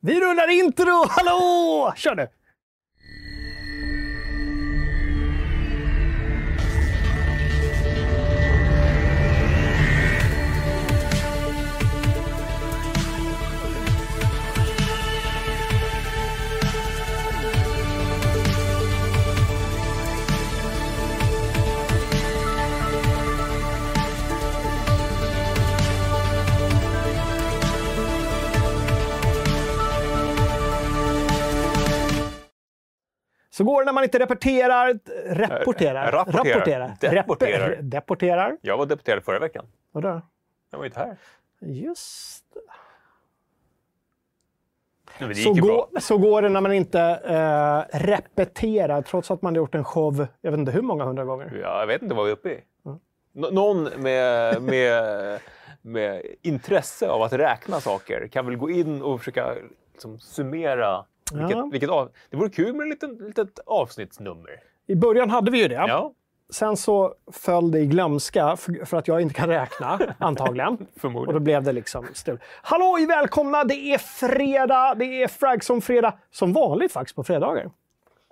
Vi rullar intro! Hallå! Kör nu! Så går det när man inte repeterar, reporterar, Eh, rapporterar. Deporterar. Reper- deporterar. Jag var deputerad förra veckan. Vadå? Jag var inte här. Just det. Så, går, så går det när man inte eh, repeterar, trots att man har gjort en show, jag vet inte hur många hundra gånger. Ja, jag vet inte vad vi är uppe i. Nå- någon med, med, med intresse av att räkna saker kan väl gå in och försöka liksom, summera. Vilket, Ja. vilket av, det vore kul med ett litet, litet avsnittsnummer. I början hade vi ju det. Ja, Sen så föll det i glömska för, för att jag inte kan räkna, antagligen. Och då förmodligen. blev det liksom stul. Halloj, välkomna! Det är fredag, det är Fragson fredag. Som vanligt faktiskt på fredagar.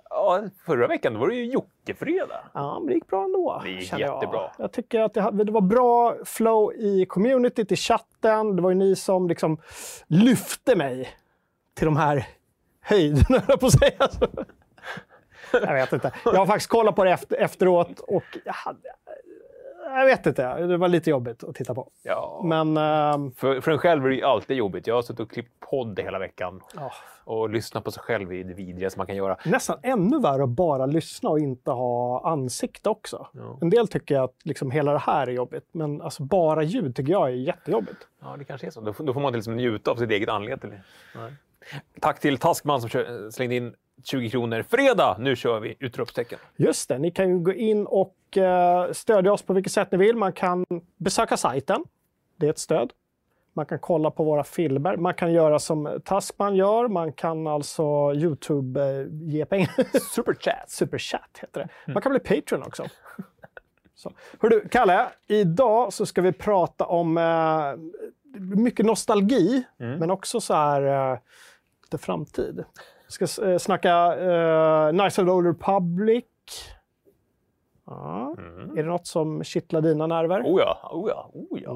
Ja, förra veckan då var det ju Jocke-fredag. Ja, men det gick bra ändå. Det gick känner jag. jättebra. Jag tycker att det, det var bra flow i communityt, i chatten. Det var ju ni som liksom lyfte mig till de här höjderna, höll jag på att säga. Jag vet inte. Jag har faktiskt kollat på det efter, efteråt och jag hade... Jag vet inte. Det var lite jobbigt att titta på. Ja. Men... ehm, För, för en själv är det alltid jobbigt. Jag har suttit och klippt podd hela veckan ja, och lyssnat på sig själv i det vidrigaste man kan göra. nästan ännu värre att bara lyssna och inte ha ansikte också. Ja. En del tycker att liksom hela det här är jobbigt, men alltså bara ljud tycker jag är jättejobbigt. Ja, det kanske är så. Då, får- då får man inte liksom njuta av sitt eget anlete. Nej. Tack till Taskman som kö- slängde in 20 kronor. Fredag! Nu kör vi! Utropstecken. Just det, ni kan ju gå in och eh, stödja oss på vilket sätt ni vill. Man kan besöka sajten. Det är ett stöd. Man kan kolla på våra filmer. Man kan göra som Taskman gör. Man kan alltså Youtube eh, ge pengar. Superchat! Superchat heter det. Man kan bli Patreon också. Så. Hör du, Kalle, idag så ska vi prata om eh, mycket nostalgi, men också så här eh, framtid. Vi ska eh, snacka eh, Nice the Old Republic. Ja. Är det något som kittlar dina nerver? Oh ja, oh ja, oh ja.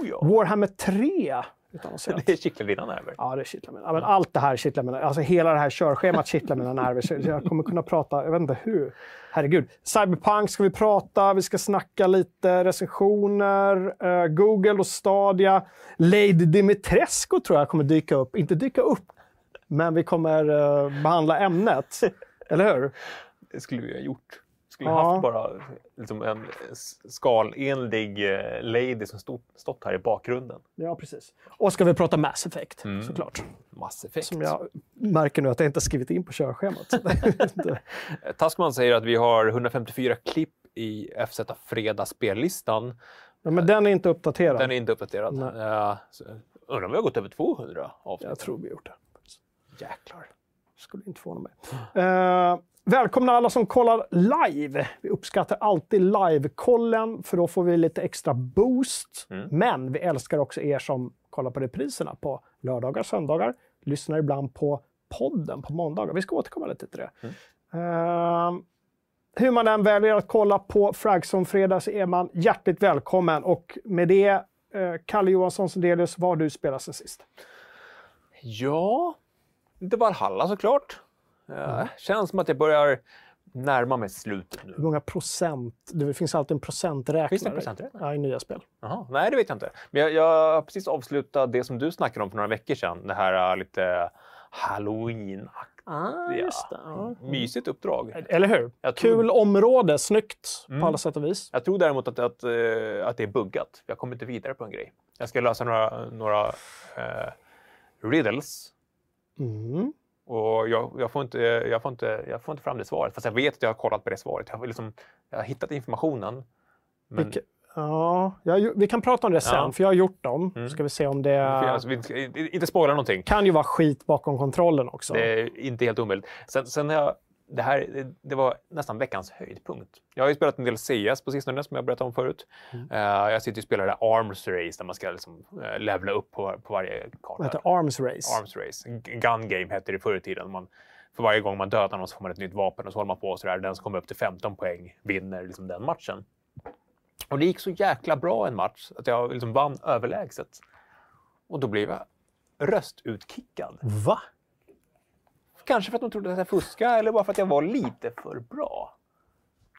Oh ja. Warhammer 3. Utan att säga. Det kittlar dina nerver. Ja, det kittlar mina. Men allt det här kittlar mina Alltså hela det här körschemat kittlar mina nerver. Så jag kommer kunna prata, jag vet inte hur. Herregud. Cyberpunk ska vi prata, vi ska snacka lite recensioner, eh, Google och Stadia. Lady Dimitrescu tror jag kommer dyka upp. Inte dyka upp, men vi kommer eh, behandla ämnet. Eller hur? Det skulle vi ha gjort. Skulle Ja. haft bara liksom en skalenlig eh, lady som stod, stått här i bakgrunden. Ja, precis. Och ska vi prata Mass Effect, såklart. Mass Effect. Som jag märker nu att jag inte har skrivit in på körschemat. Taskman säger att vi har 154 klipp i FZ Fredag spellistan. ja, men den är inte uppdaterad. Den är inte uppdaterad. Nej. Uh, undrar om vi har gått över 200 avsnitt. Jag tror vi har gjort det. Jäklar. Skulle inte förvåna mig. Eh, välkomna alla som kollar live. Vi uppskattar alltid live-kollen för då får vi lite extra boost. Men vi älskar också er som kollar på repriserna på lördagar, söndagar. Lyssnar ibland på podden på måndagar. Vi ska återkomma lite till det. Eh, hur man än väljer att kolla på Fragson Fredag så är man hjärtligt välkommen. Och med det, eh, Kalle Johansson Sundelius, vad har du spelat sen sist? Ja, var Valhalla såklart. Uh, Känns som att jag börjar närma mig slutet nu. Hur många procent? Det finns alltid en procenträknare. Finns det en procenträknare? Ja, i nya spel. Jaha, nej, det vet jag inte. Men jag, jag har precis avslutat det som du snackade om för några veckor sedan. Det här äh, lite halloween Ah, Ja. just det. Ja. Mysigt uppdrag. Eller hur? Jag tror- Kul område, snyggt Mm. på alla sätt och vis. Jag tror däremot att, att, eh, att det är buggat. Jag kommer inte vidare på en grej. Jag ska lösa några, några eh, riddles. Mm. Och jag, jag, får inte, jag, får inte, jag får inte fram det svaret. Fast jag vet att jag har kollat på det svaret. Jag har, liksom, jag har hittat informationen. Men, Vilka- Ja, jag, vi kan prata om det sen, Ja. för jag har gjort dem. Ska vi se om det... alltså, inte spoila någonting. kan ju vara skit bakom kontrollen också. Det är inte helt omöjligt. Sen, sen har jag det här det, var nästan veckans höjdpunkt. Jag har ju spelat en del CS på sistone som jag berättade om förut. Mm. Eh, jag sitter och spelar det Arms Race där man ska liksom, uh, levla upp på, på varje karta. Vad heter Arms Race? Arms Race. Gun Game hette det förr i tiden. Man, för varje gång man dödar någon så får man ett nytt vapen och så håller man på sådär. Den som kommer upp till 15 poäng vinner liksom den matchen. Och det gick så jäkla bra en match att jag liksom vann överlägset. Och då blev jag röstutkickad. Va? Kanske för att de trodde att jag fuskade eller bara för att jag var lite för bra.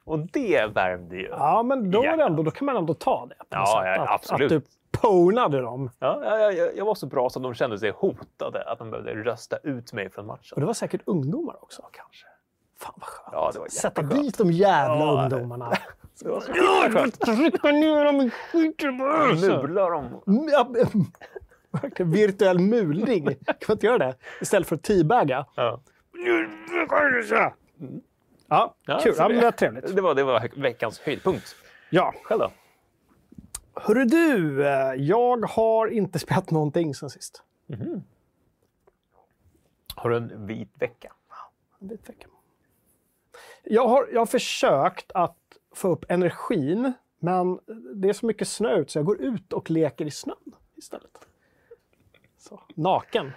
Och det värmde ju. Ja, men då, Hjärtat. ändå, då kan man ändå ta det. på Ja, sätt. ja, att, absolut. Att du ponade dem. Ja, jag, jag, jag var så bra att de kände sig hotade, att de behövde rösta ut mig från matchen. Och det var säkert ungdomar också. Kanske. Fan vad skönt. Ja, det var Sätta dit de jävla Ja, ungdomarna. Det var så skönt. Trycka ner dem i skiten bara. Mula dem. Ja, virtuell mulning. Kan man inte göra det? Istället för att teabagga. Ja. Ja, Ja, kul. Ja, det var trevligt. Det var, det var veckans höjdpunkt. Ja. Själv då? Hörru du, eh, jag har inte spelat någonting sen sist. Har du en vit vecka? En vit vecka. Jag har, jag har försökt att få upp energin, men det är så mycket snö ute så jag går ut och leker i snön istället. Så, naken.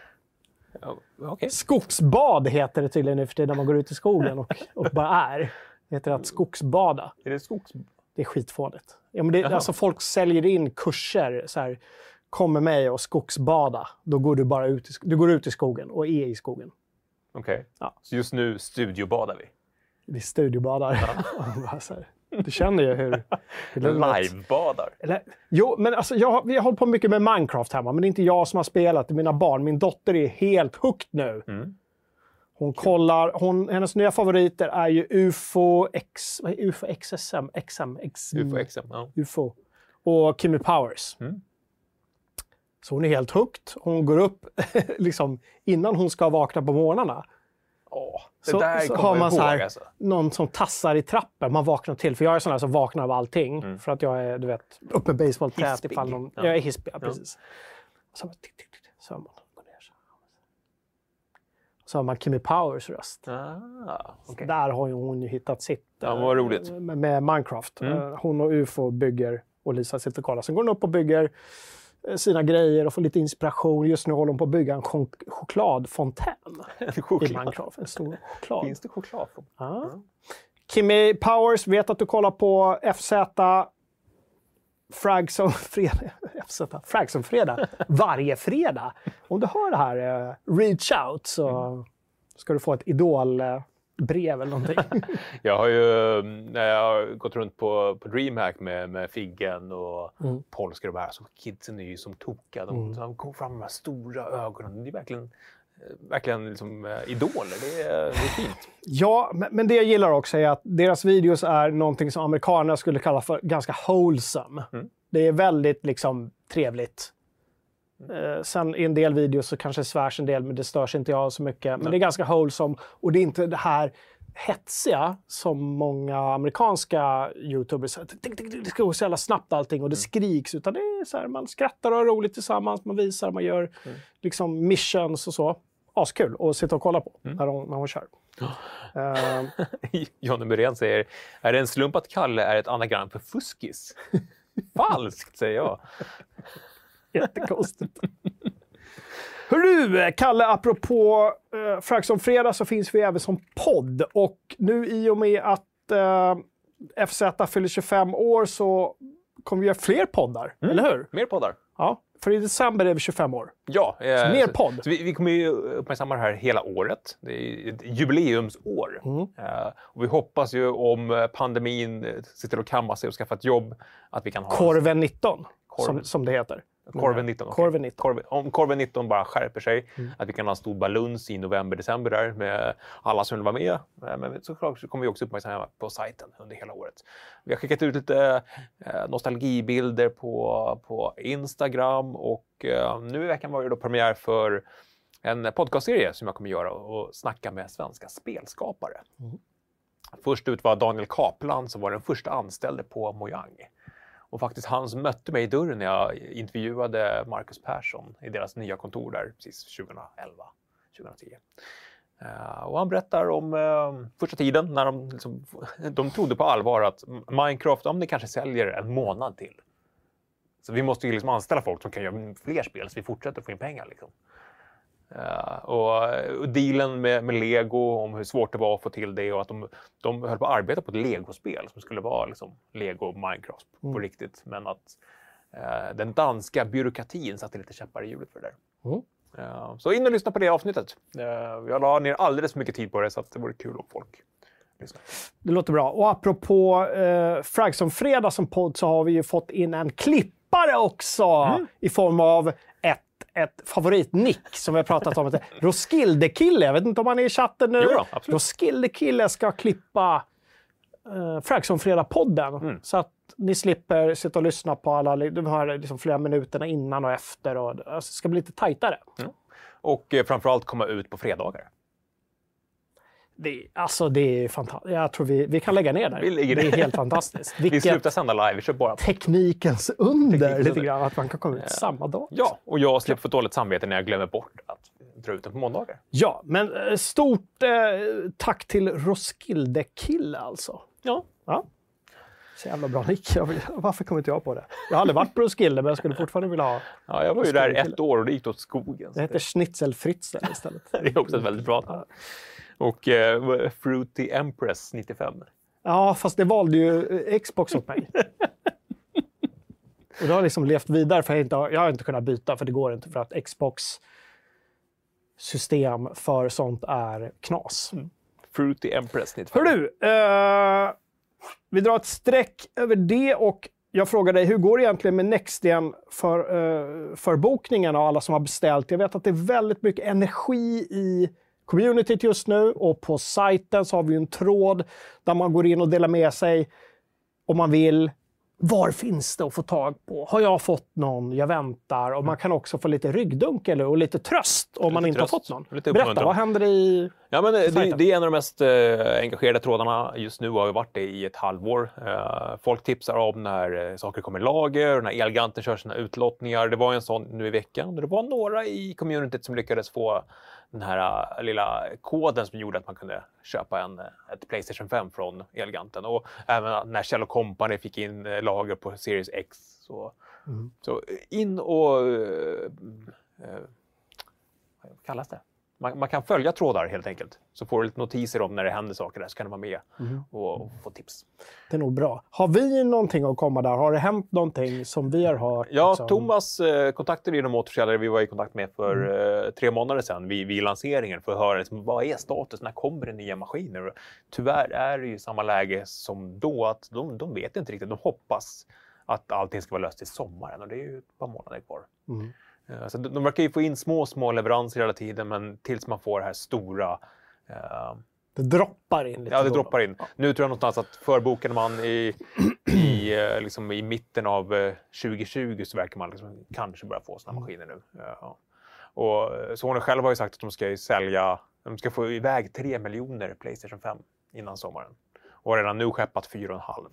Ja, Okej. Skogsbad heter det tydligen nu för tiden när man går ut i skogen och, och bara är. Det heter att skogsbada. Är det skogs... Det är skitfånigt. Ja, men det, alltså folk säljer in kurser. Så här, Kom med mig och skogsbada. Då går du bara ut i, du går ut i skogen och är i skogen. Okej. Ja. Så just nu studiobadar vi. Vi studiobadar. Här, du känner ju hur... Livebadar. Eller, jo, men alltså, jag, vi har hållit på mycket med Minecraft hemma, men det är inte jag som har spelat, det är mina barn. Min dotter är helt hooked nu. Mm. Hon kollar, hon, hennes nya favoriter är ju UFO, X, UFO XSM, XM, X, UFO XM. Ja. UFO och Kimmy Powers. Mm. Så hon är helt hooked. Hon går upp liksom, innan hon ska vakna på morgnarna. Det Så, där så har man så här, alltså. någon som tassar i trappen. Man vaknar till. För jag är sån här som vaknar av allting. Mm. För att jag är, du vet, upp med basebollträt ifall någon... Ja. Jag är hispig, ja, precis. Så, tick, tick, tick, så man, så. Har man Kimmy Powers röst. Ah, okej. Där har ju hon ju hittat sitt. Ja, eh, vad roligt. Med, med Minecraft. Mm. Eh, Hon och UFO bygger och Lisa sitter och kollar. Sen går hon upp och bygger eh, sina grejer och får lite inspiration. Just nu håller hon på att bygga en chok- chokladfontän En i choklad. Minecraft. En stor choklad. Finns det choklad? Ja. Kimmy Powers, vet att du kollar på FZ Fragson fredag, FZ, Fragson fredag varje fredag. Om du hör det här, eh, reach out så ska du få ett idolbrev eller någonting. Jag har ju mm, när jag har gått runt på, på DreamHack med, med Figgen och Mm. Polska och de här, så kidsen är ju som tokiga. De, Mm. de kommer fram med de här stora ögonen. Det är verkligen, eh, verkligen liksom, eh, idoler. Det är, det är fint. ja, men, men det jag gillar också är att deras videos är någonting som amerikanerna skulle kalla för ganska wholesome. Mm. Det är väldigt liksom trevligt. Eh, sen i en del videos så kanske det svärs en del, men det störs inte jag så mycket. Men Nej. det är ganska wholesome och det är inte det här hetsiga som många amerikanska youtubers säger. "Tick, tick, tick, Det ska gå så jävla snabbt allting och det skriks. Utan det är så här, man skrattar och har roligt tillsammans, man visar, man gör liksom missions och så. Askul att sitta och kolla på när, hon, när hon kör. Eh, Jonny Myrén säger, är det en slump att Kalle är ett anagram för fuskis? Falskt, säger jag. Jättekonstigt. Hörru, Kalle, apropå uh, Fraxon Fredag så finns vi även som podd. Och nu i och med att eh, FZ fyller 25 år så kommer vi göra fler poddar, eller hur? Mer poddar. Ja, för i december är vi 25 år. Ja, eh, Så mer podd. Så vi, vi kommer ju uppmärksamma det här hela året. Det är ett jubileumsår. Mm. Eh, och vi hoppas ju om eh, pandemin eh, sitter och kammar sig och skaffar ett jobb att vi kan ha Korven 19, Korven. Som, som det heter. Korven 19. okej. Korven 19. Korven, om Korven 19 bara skärper sig, Mm. att vi kan ha en stor baluns i november, december där med alla som vill vara med. Eh, Men såklart så kommer vi också uppmärksamma på sajten under hela året. Vi har skickat ut lite eh, nostalgibilder på, på Instagram och eh, nu i veckan var det då premiär för en podcastserie som jag kommer göra och snacka med svenska spelskapare. Mm. Först ut var Daniel Kaplan som var den första anställde på Mojang. Och faktiskt han som mötte mig i dörren när jag intervjuade Marcus Persson i deras nya kontor där precis 2011, 2010. Uh, och han berättar om uh, första tiden när de, liksom, de trodde på allvar att Minecraft, om det kanske säljer en månad till. Så vi måste ju liksom anställa folk som kan göra fler spel så vi fortsätter få in pengar. Liksom. Uh, och, och dealen med, med, Lego om hur svårt det var att få till det och att de, de höll på att arbeta på ett Lego-spel som skulle vara liksom, Lego och Minecraft mm. på riktigt. Men att uh, den danska byråkratin satte lite käppar i hjulet för det där. Mm. Uh, så in och lyssna på det avsnittet. jag la ner alldeles för mycket tid på det så att det vore kul om folk lyssnar. Det låter bra. Och apropå eh, Fragson Fredag som podd så har vi ju fått in en klippare också mm. i form av ett favoritnick som vi har pratat om. Roskilde-kille. Jag vet inte om han är i chatten nu. Roskilde-kille ska klippa uh, Fragsson Fredag-podden. Mm. Så att ni slipper sitta och lyssna på alla de här liksom flera minuterna innan och efter. Och, alltså, det ska bli lite tajtare. Mm. Och eh, framförallt komma ut på fredagar. Det, alltså det är fantastiskt. Jag tror vi, vi kan lägga ner där. Vi lägger det är helt fantastiskt. vi slutar sända live, vi kör bara Teknikens under, Teknikens lite grann. Att man kan komma ut ja. samma dag. Ja, och jag slipper få dåligt samvete när jag glömmer bort att dra ut den på måndagar. Ja, men eh, stort eh, tack till Roskilde Kille alltså. Ja. ja. Så jävla bra nick. Varför kom inte jag på det? Jag har aldrig varit på Roskilde, men jag skulle fortfarande vilja ha... Ja, jag var ju där ett år och det gick åt skogen. Det heter Schnitzelfritzel istället. det är också ett väldigt bra namn. Och eh, Fruity Empress 95. Ja, fast det valde ju eh, Xbox åt mig. och det har liksom levt vidare, för jag, inte, jag har inte kunnat byta, för det går inte för att Xbox system för sånt är knas. Mm. Fruity Empress 95. Hör du, eh, vi drar ett streck över det och jag frågar dig, hur går det egentligen med NextGen för, eh, för bokningen av alla som har beställt? Jag vet att det är väldigt mycket energi i communityt just nu och på sajten så har vi en tråd där man går in och delar med sig om man vill. Var finns det att få tag på? Har jag fått någon? Jag väntar. Och man kan också få lite ryggdunk eller, och lite tröst om lite man inte tröst. har fått någon. Berätta, vad händer i ja, men det, det, är en av de mest eh, engagerade trådarna just nu och har varit det i ett halvår. Eh, folk tipsar om när eh, saker kommer i lager när Elganten kör sina utlottningar. Det var en sån nu i veckan. Det var några i communityt som lyckades få den här uh, lilla koden som gjorde att man kunde köpa en, uh, ett Playstation 5 från Elganten. Och även när Kjell Company fick in uh, lager på Series X. Så, mm. så in och... vad kallas det? Man, man, kan följa trådar helt enkelt. Så får du lite notiser om när det händer saker där så kan du vara med mm. och, och, få tips. Det är nog bra. Har vi någonting att komma där? Har det hänt någonting som vi har hört? Ja, liksom? Thomas eh, kontaktade ju de återförsäljare vi var i kontakt med för mm. eh, tre månader sedan vid, vid lanseringen för att höra liksom, vad är status? När kommer det nya maskiner? Tyvärr är det ju samma läge som då att de, de vet inte riktigt. De hoppas att allting ska vara löst till sommaren och det är ju ett par månader kvar. Mm. Eh, så de verkar ju få in små, små leveranser hela tiden, men tills man får det här stora... Eh... Det droppar in lite. Ja, det droppar in. Ja. Nu tror jag någonstans att förbokade man i, i, eh, liksom i mitten av 2020 eh, så verkar man liksom kanske börja få sådana mm. maskiner nu. Ja. Och Sony själv har ju sagt att de ska sälja, de ska få iväg 3 miljoner Playstation 5 innan sommaren. Och redan nu skeppat 4,5.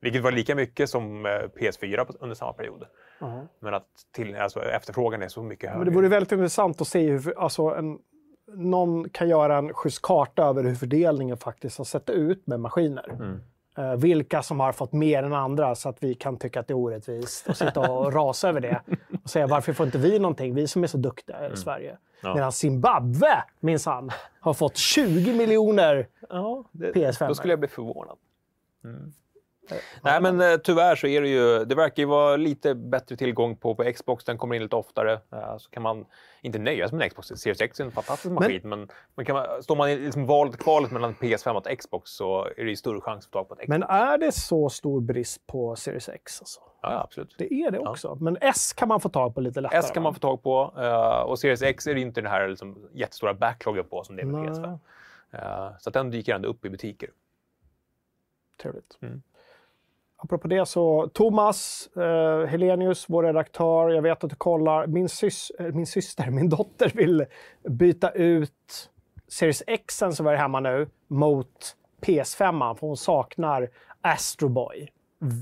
Vilket var lika mycket som PS4 under samma period. Uh-huh. Men att till, alltså, efterfrågan är så mycket högre. Men det vore väldigt intressant att se hur alltså, en, någon kan göra en schysst karta över hur fördelningen faktiskt har sett ut med maskiner. Mm. Uh, vilka som har fått mer än andra så att vi kan tycka att det är orättvist och sitta och rasa över det. Och säga varför får inte vi någonting, vi som är så duktiga i mm. Sverige. Ja. Medan Zimbabwe minsann har fått 20 miljoner ja, PS5. Då skulle jag bli förvånad. Mm. Nej, men eh, tyvärr så är det ju, det verkar ju vara lite bättre tillgång på, på Xbox, den kommer in lite oftare. Uh, så kan man inte nöja sig med en Xbox. Series X är en fantastisk maskin, men, men, men kan man, står man i liksom valet kvalet mellan PS5 och Xbox så är det ju större chans att få tag på ett Xbox. Men är det så stor brist på Series X? Alltså? Ja, absolut. Det är det också. Ja. Men S kan man få tag på lite lättare? S kan man få tag på. Uh, och Series X är det inte den här liksom, jättestora backloggen på som det är med PS5. Uh, så att den dyker ändå upp i butiker. Trevligt. Mm. Apropå det så, Thomas eh, Helenius, vår redaktör, jag vet att du kollar. Min, sys eh, min syster, min dotter vill byta ut Series X som var hemma nu mot PS5, för hon saknar Astroboy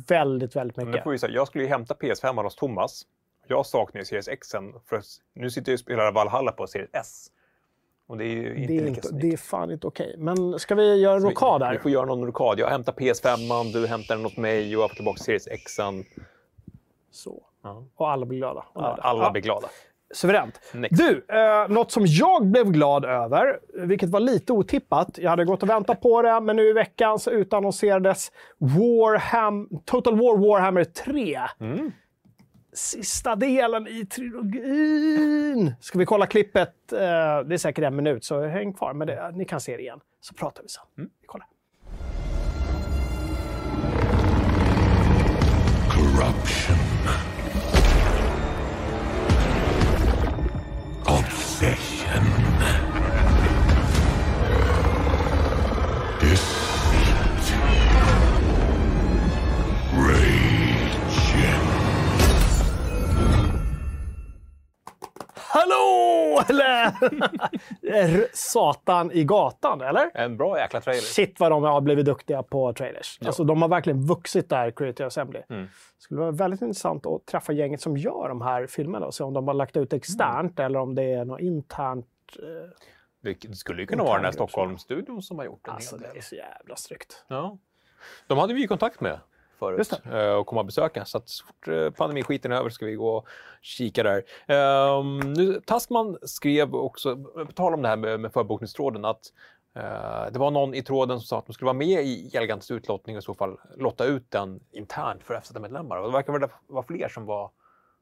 väldigt, väldigt mycket. får vi säga, jag skulle ju hämta PS5 hos Thomas. Jag saknar ju Series X, för nu sitter jag och spelar Valhalla på Series S. Och det är ju inte Det är, inte, det är fan inte okej. Men ska vi göra en Vi- rockad Vi här? får göra någon rockad. Jag hämtar PS5, du hämtar den åt mig och jag får tillbaka Series X. Så. Ja. Och alla blir glada. nöjda. Alla Ja, blir glada. Suveränt. Next. Du, eh, något som jag blev glad över, vilket var lite otippat. Jag hade gått och väntat på det, men nu i veckan så utannonserades Warham, Total War Warhammer 3. Mm. Sista delen i trilogin. Ska vi kolla klippet? Eh, det är säkert en minut, så häng kvar. Men det, ni kan se det igen, så pratar vi sen. Mm. Vi kollar. corruption, Satan i gatan, eller? En bra jäkla trailer. Shit vad de har blivit duktiga på trailers. Alltså, de har verkligen vuxit där, Creative Assembly. Mm. Det skulle vara väldigt intressant att träffa gänget som gör de här filmerna och se om de har lagt ut externt eller om det är något internt. eh, Det skulle ju kunna vara den här. Stockholmsstudion som har gjort en Alltså, det är så jävla snyggt. Ja. De hade vi ju kontakt med förut eh, och komma och besöka. Så att så fort eh, pandemiskiten är över ska vi gå och kika där. Ehm, nu, Taskman skrev också, på tal om det här med, med förbokningstråden, att eh, det var någon i tråden som sa att de skulle vara med i Elgants utlottning och i så fall lotta ut den internt för FZ-medlemmar. Och det verkar vara fler som var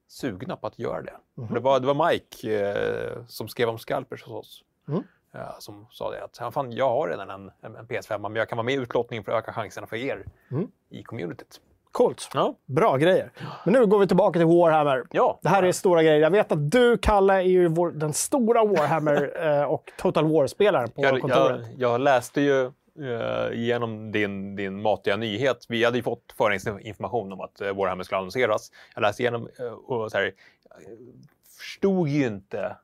sugna på att göra det. Mhm. Det, var, det var Mike eh, som skrev om Scalpers hos oss. Mm. Eh, som sa det att "Ja, fan, jag har redan en, en, en PS5 men jag kan vara med i utlottningen för att öka chanserna för er Mm. i communityt. Coolt. Ja. Bra grejer. Men nu går vi tillbaka till Warhammer. ja. Det här är stora grejer. Jag vet att du, Kalle, är ju vår, den stora Warhammer eh, och Total War-spelaren på jag, kontoret. jag, jag läste ju eh, igenom din, din matiga nyhet. Vi hade ju fått förhandsinformation om att uh, Warhammer skulle annonseras. Jag läste igenom eh, och så här, förstod ju inte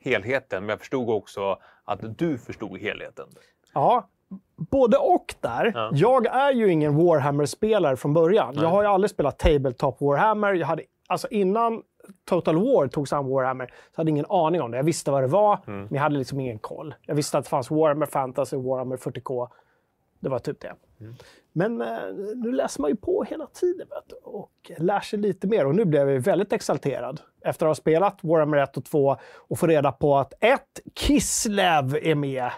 helheten, men jag förstod också att du förstod helheten. Ja, både och där. Ja. Jag är ju ingen Warhammer-spelare från början. Jag har ju aldrig spelat Tabletop Warhammer. Jag hade, alltså innan Total War tog sig an Warhammer så hade jag ingen aning om det. Jag visste vad det var, Mm. men jag hade liksom ingen koll. Jag visste att det fanns Warhammer Fantasy Warhammer 40K. Det var typ det. Mm. Men eh, nu läser man ju på hela tiden vet du, och lär sig lite mer. Och nu blev jag väldigt exalterad efter att ha spelat Warhammer 1 och 2 och få reda på att ett Kislev är med.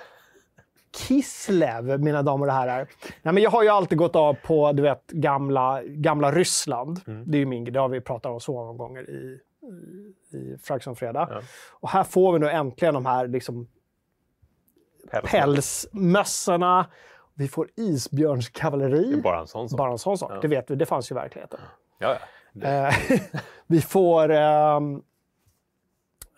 Kislev, mina damer och herrar. Nej, men jag har ju alltid gått av på du vet, gamla, gamla Ryssland. Det är ju min Det har vi pratat om så många gånger i, i, i Fraction Fredag. Ja. Och här får vi nu äntligen de här liksom, pälsmössorna. Vi får isbjörnskavalleri. Bara en sån sak. Bara en sån sak. Ja. Det vet vi, det fanns ju i verkligheten. Ja, ja. Eh, vi får ehm,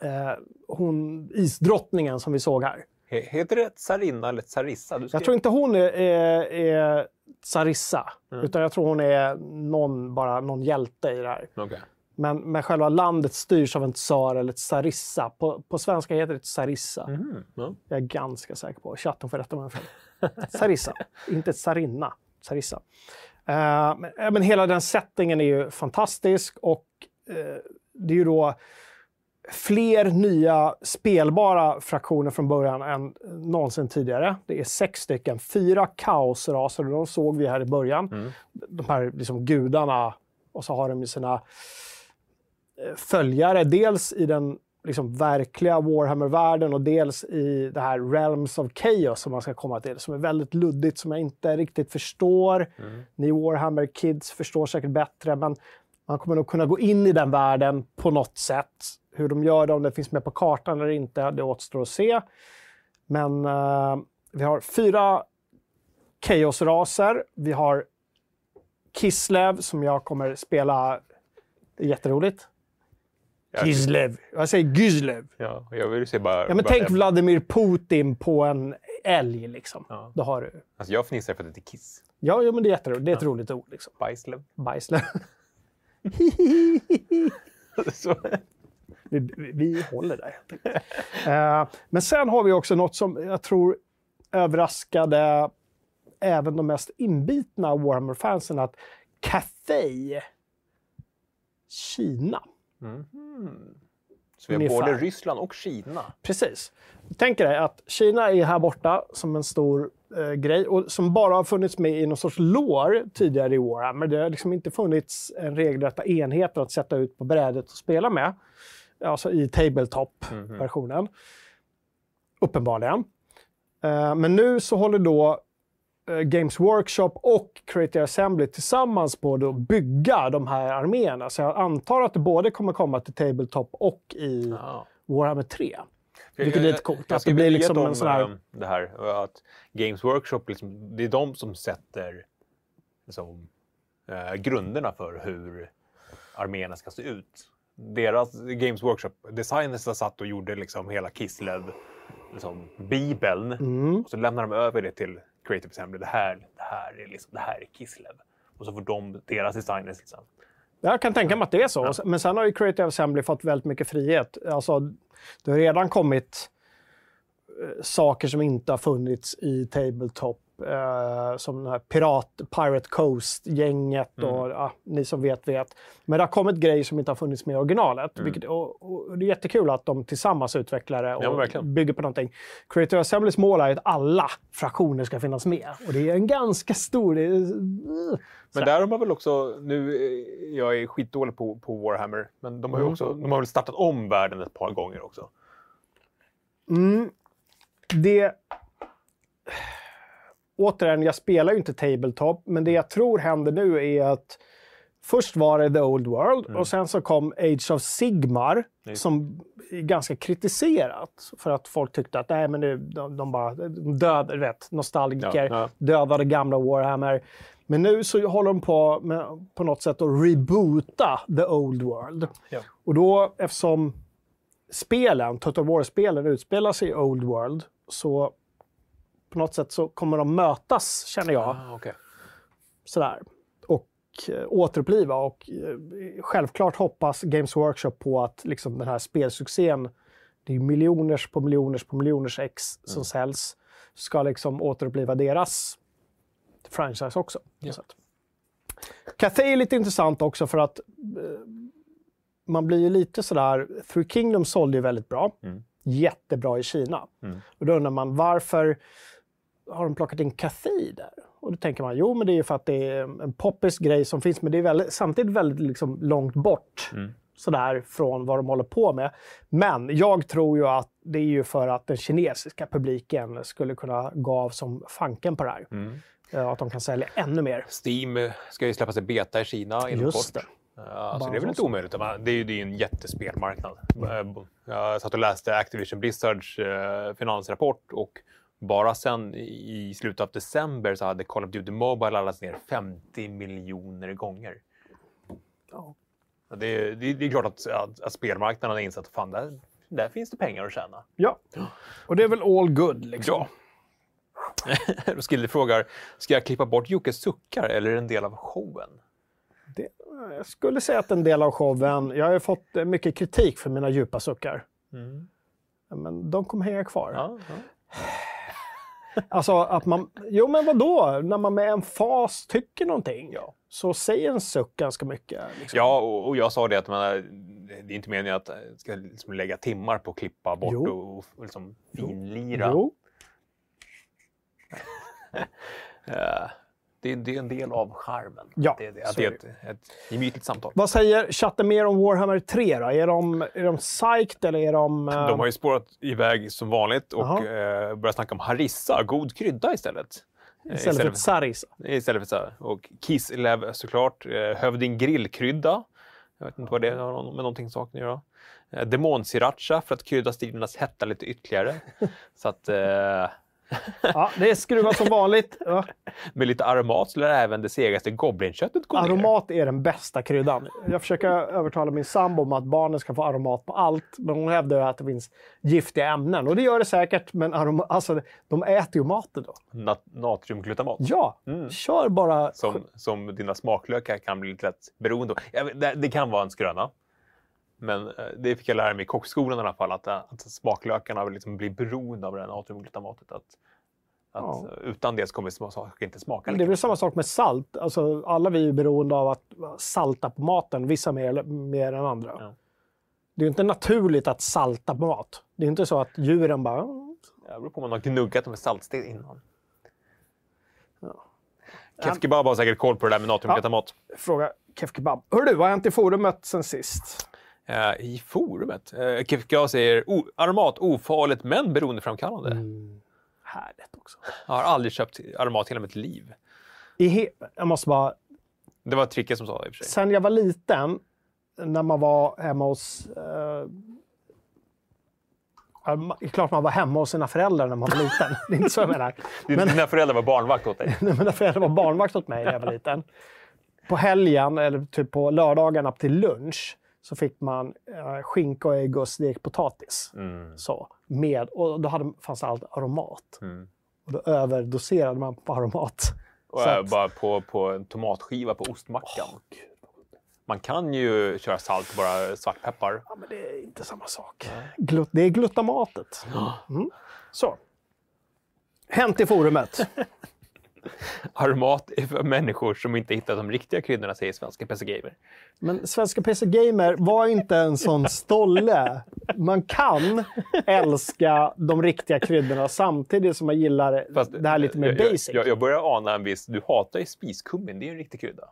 eh, hon, isdrottningen som vi såg här. he- heter det Tsarina eller Tsarissa? Skrev- Jag tror inte hon är, är, är Tsarissa, Mm. utan jag tror hon är någon, bara någon hjälte i det här. Okej. Men, men själva landet styrs av en tsar eller tsarissa. På, på svenska heter det tsarissa. Mhm. Ja. Jag är ganska säker på. Chatten får rätta mig om jag Tsarissa, inte tsarinna. Tsarissa. Eh, men, men hela den settingen är ju fantastisk och eh, det är ju då fler nya spelbara fraktioner från början än någonsin tidigare. Det är sex stycken, fyra kaosraser de såg vi här i början. Mm. De här liksom gudarna och så har de sina eh, följare, dels i den liksom verkliga Warhammer-världen och dels i det här Realms of Chaos som man ska komma till, som är väldigt luddigt, som jag inte riktigt förstår. Mm. Ni Warhammer-kids förstår säkert bättre, men man kommer nog kunna gå in i den världen på något sätt. Hur de gör det, om det finns med på kartan eller inte, det återstår att se. Men eh, vi har fyra Chaos-raser. Vi har Kislev som jag kommer spela. Det är jätteroligt. Ja. Kislev. Jag säger Gyslev. Ja, jag vill se bara... Ja, men bara tänk det. Vladimir Putin på en älg liksom. Ja. Då har du. Alltså jag fnissar för att det är Kiss. Ja, ja men det är jätteroligt. Det är ett roligt ord liksom. Bajslev. Bajslev. Vi, vi- håller där. helt enkelt. Eh, men sen har vi också något som jag tror överraskade även de mest inbitna Warhammer-fansen. Att Cathay Kina. Mhm. Så vi har ungefär. både Ryssland och Kina. Precis. Tänk dig att Kina är här borta som en stor eh, grej och som bara har funnits med i någon sorts lår tidigare i år. Men det har liksom inte funnits en regelrätta enheter att sätta ut på brädet och spela med. Alltså i tabletop-versionen. Uppenbarligen. Eh, men nu så håller då Games Workshop och Creative Assembly tillsammans på att bygga de här arméerna. Så jag antar att det både kommer komma till Tabletop och i Ja. Warhammer 3. Vilket Jag- är lite coolt, att det blir liksom liksom en sån här- eh, Det här att Games Workshop, liksom, det är de som sätter liksom, eh, grunderna för hur arméerna ska se ut. Deras Games Workshop-designers har satt och gjorde liksom hela Kislev, liksom, bibeln. Mm. Och så lämnar de över det till Creative Assembly. Det här, det här, är, liksom, det här är Kislev. Och så får de, deras designers liksom, Jag kan tänka mig att det är så. Men sen har ju Creative Assembly fått väldigt mycket frihet. Alltså, det har redan kommit eh, saker som inte har funnits i Tabletop. Eh, som den här Pirat, Pirate Coast-gänget och ja, ni som vet vet. Men det har kommit grejer som inte har funnits med i originalet. Vilket, och, och det är jättekul att de tillsammans utvecklar det Ja, och verkligen. bygger på någonting. Creative Assemblys mål är att alla fraktioner ska finnas med. Och det är en ganska stor... Men där har man väl också, nu, eh, jag är skitdålig på, på Warhammer, men de har ju Mm. också, de har väl startat om världen ett par gånger också. Mm, det... Återigen, jag spelar ju inte Tabletop, men det jag tror händer nu är att först var det The Old World och sen så kom Age of Sigmar Just. som är ganska kritiserat för att folk tyckte att nej, men det, de, de bara död, rätt, nostalgiker, Ja, ja. dödade gamla Warhammer. Men nu så håller de på med, på något sätt att reboota The Old World. Ja. Och då, eftersom spelen, Total War-spelen utspelar sig i Old World, så på något sätt så kommer de mötas, känner jag, Ah, okay. sådär. Och eh, återuppliva. Och eh, självklart hoppas Games Workshop på att liksom, den här spelsuccén, det är miljoners på miljoners på miljoners ex som säljs, ska liksom återuppliva deras franchise också. sätt. Cathay är lite intressant också för att eh, man blir ju lite sådär... Three Kingdoms sålde ju väldigt bra. Mm. Jättebra i Kina. Mm. Och då undrar man varför har de plockat in Cathay där? Och då tänker man, jo men det är ju för att det är en poppis grej som finns, men det är väldigt, samtidigt väldigt liksom långt bort Mm. sådär från vad de håller på med. Men jag tror ju att det är ju för att den kinesiska publiken skulle kunna gå av som fanken på det här. Mm. Eh, Att de kan sälja ännu mer. Steam eh, ska ju släppa sig beta i Kina inom Just kort. det. Ja, så det är väl inte omöjligt. Det är ju det är ju en jättespelmarknad. Eh, Jag satt och läste Activision Blizzards finansrapport och bara sen i slutet av december så hade Call of Duty Mobile laddats ner 50 miljoner gånger. Ja. Det är, det det är klart att, att, att spelmarknaden har insett att fan, där, där finns det pengar att tjäna. Ja, och det är väl all good liksom. Ja. Roskilde frågar, ska jag klippa bort Jockes suckar eller är det en del av showen? Det, jag skulle säga att en del av showen, jag har ju fått eh, mycket kritik för mina djupa suckar. Mm. Men de kommer hänga kvar. Ja, ja. Alltså att man, jo men vadå, när man med en fas tycker någonting, Ja. så säger en suck ganska mycket. Liksom. Ja, och, och jag sa det att man, det är inte meningen att jag ska liksom lägga timmar på att klippa bort Jo. och, och liksom finlira. Jo, Eh, det, är- det är en del av charmen. Ja, det, det, att det är ett, ett gemytligt samtal. Vad säger chatten mer om Warhammer 3 då? Är de, är de psyched eller är de... eh, De har ju spårat iväg som vanligt och Jaha. eh, börjat snacka om harissa, god krydda istället. Eh, istället för ett saris? Istället för här. Och Kislev såklart. Hövding grillkrydda. Jag vet inte vad det har med någonting saken att göra. Demonsriracha för att krydda stridernas hetta lite ytterligare. så att eh, Ja, det är skruvat som vanligt. Ja. med lite aromat lär även det segaste goblinköttet gå ner. Aromat är den bästa kryddan. Jag försöker övertala min sambo om att barnen ska få aromat på allt. Men hon hävdar att det finns giftiga ämnen. Och det gör det säkert, men aroma, alltså, de äter ju maten då. Nat- natriumglutamat. Ja, Mm. kör bara... Som, som dina smaklökar kan bli lite lätt beroende av. Det kan vara en skröna. Men eh, det fick jag lära mig i kockskolan i alla fall. Att, eh, att smaklökarna liksom bli beroende av det här natriumglutamatet. Att, att Ja. utan det så kommer saker inte smaka Det är väl samma sak med salt. Alltså, alla vi är beroende av att salta på maten, vissa mer, mer än andra. Ja. Det är ju inte naturligt att salta mat. Det är inte så att djuren bara... "Mm, Det beror på om man har gnuggat med saltsten innan. Ja. Kef Kebab har säkert koll på det där med natriumglutamat. Fråga Kef Kebab. Hör du, vad har hänt i forumet sen sist? Eh, I forumet. Eh, Kebab säger o- aromat ofarligt men beroendeframkallande. Mm. Härligt också. Jag har aldrig köpt aromat hela mitt liv. I he- jag måste bara... Det var Tricke som sa det i och för sig. Sen jag var liten, när man var hemma hos... Eh, det är klart man var hemma hos sina föräldrar när man var liten. Det är inte så jag menar. Men... Dina föräldrar var barnvakt åt dig. när mina föräldrar var barnvakt åt mig när jag var liten. På helgen, eller typ på lördagarna till lunch, så fick man eh, skinka och ägg och stekt potatis. Mm. Så, med, och då hade, fanns det allt aromat. Mm. Och då överdoserade man på aromat. Och eh, att- bara på, på en tomatskiva på ostmackan. Man kan ju köra salt, bara svartpeppar. Ja, men det är inte samma sak. Glut, det är glutamatet. Mm. Så. Hänt i forumet. Aromat är för människor som inte hittat de riktiga kryddorna, säger svenska PC Gamer. Men svenska PC Gamer var inte en sån stolle. Man kan älska de riktiga kryddorna samtidigt som man gillar Fast, det här lite mer jag, basic. Jag, jag, börjar ana en viss... Du hatar ju spiskummin, det är ju en riktig krydda.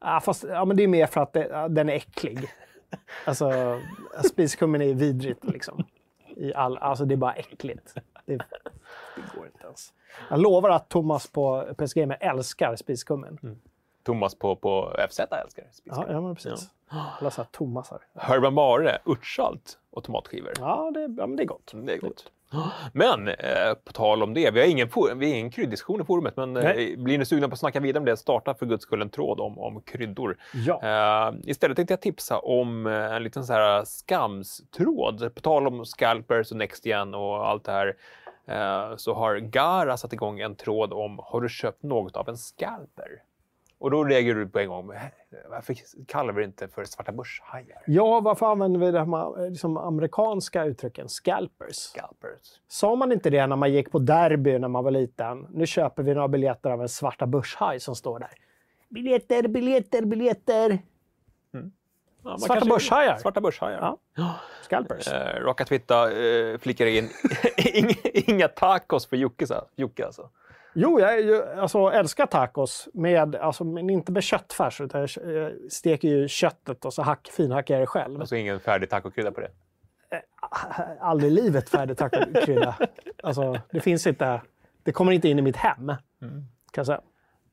Ja, fast ja, men det är mer för att det, den är äcklig. Alltså, spiskummin är vidrigt liksom. I all, alltså det är bara äckligt. Det, det går inte ens. Jag lovar att Thomas på PC Gamer älskar spiskummin. Thomas på, på FZ älskar Ja, spiskummin. ja, men precis. Alla så här Thomasar. Herban Mare, örtsalt och tomatskivor. Ja, det, ja, men det är gott. Det är gott. Men eh, på tal om det, vi har ingen, vi har ingen krydddiskussion i forumet, men eh, blir ni sugna på att snacka vidare om det, starta för guds skull en tråd om, om kryddor. Ja. Eh, istället tänkte jag tipsa om eh, en liten så här skamstråd. På tal om scalpers och NextGen och allt det här så har Gara satt igång en tråd om har du köpt något av en scalper? Och då reagerar du på en gång, "Eh, varför kallar vi det inte för svarta börshajar? ja, varför använder vi de här liksom, amerikanska uttrycken? Scalpers. Scalpers. Sa man inte det när man gick på derby när man var liten? Nu köper vi några biljetter av en svarta börshaj som står där. Biljetter, biljetter, biljetter. Ja, Svarta kanske- börshajar. Svarta börshajar. Ja. Scalpers. Eh, Raka Twitta eh, flickar in inga, tacos för Jocke, så- Jocke alltså. Jo, jag är ju, alltså, älskar tacos, med, alltså, men inte med köttfärs. Utan jag eh, steker ju köttet och så hack, finhackar jag det själv. Alltså ingen färdig tacokrydda på det. Aldrig i livet färdig tacokrydda. Alltså, det finns inte. Det kommer inte in i mitt hem. Kan jag säga.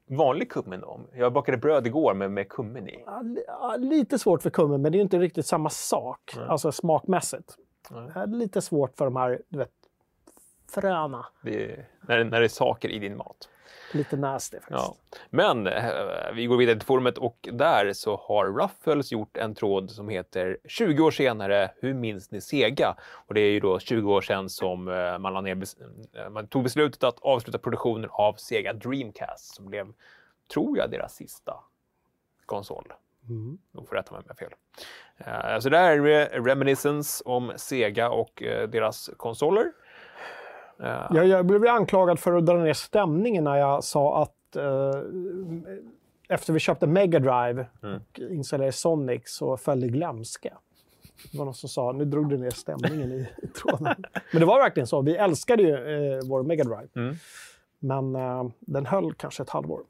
Vanlig kummin då? Jag bakade bröd igår med, med kummin i. Ja, lite svårt för kummin, men det är inte riktigt samma sak. Alltså smakmässigt. Är lite svårt för de här, du vet, fröna. Det är, när, när det är saker i din mat. Lite nasty faktiskt. Ja. Men eh, vi går vidare till forumet och där så har Ruffles gjort en tråd som heter 20 år senare, hur minns ni Sega? Och det är ju då 20 år sedan som eh, man, ner, eh, man tog beslutet att avsluta produktionen av Sega Dreamcast som blev, tror jag, deras sista konsol. Mm. Då får rätta mig om jag fel. Så det här är re- reminiscence om Sega och deras konsoler. Eh, Jag, jag blev anklagad för att dra ner stämningen när jag sa att eh, efter vi köpte Mega Drive Mm. och installerade Sonic så föll i glömska. Det var någon som sa nu drog du ner stämningen i, i tråden. Men det var verkligen så. Vi älskade ju eh, vår Mega Drive. Mm. Men eh, den höll kanske ett halvår.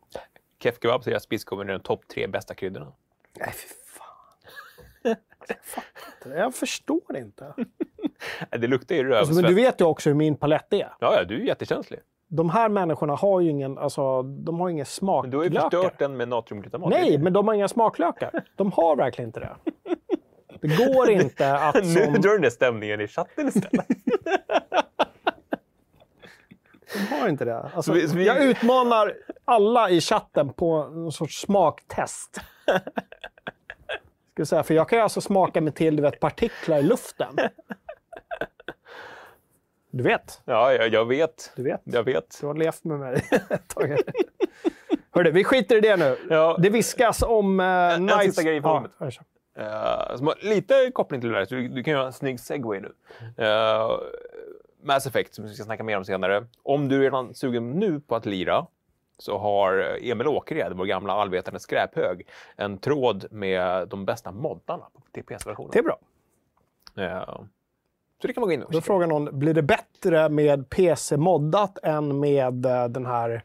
Kef Kebab säger att spiskummin är de topp tre bästa kryddorna. Nej, fy fan. Jag fattar inte. Jag förstår inte. Det luktar ju Alltså, men rövsvett. du vet ju också hur min palett är. Ja, ja, du är jättekänslig. De här människorna har ju ingen, alltså, de har ingen Men du har ju smaklökar. förstört den med natriumglutamat. Nej, men de har inga smaklökar. De har verkligen inte det. Det går inte att Nu som... drar du ner stämningen i chatten istället. De har inte det. Alltså, Så vi- så vi- Jag utmanar alla i chatten på någon sorts smaktest. Ska jag, säga, för jag kan ju alltså smaka mig till vet, partiklar i luften. Du vet. Ja, jag, jag vet. Du vet. Jag vet. Du har levt med mig ett tag. Hörru, vi skiter i det nu. Ja. Det viskas om... Uh, en sista grej i forumet. Ja. Uh, som har lite koppling till det där, du, du kan göra en snygg segway nu. Uh, Mass Effect, som vi ska snacka mer om senare. Om du är redan sugen nu på att lira så har Emil Åkered, vår gamla allvetande skräphög, en tråd med de bästa moddarna till PC-versionen. det är bra. Ja. Så det kan man gå in och Då frågar någon, blir det bättre med PC-moddat än med eh, den här...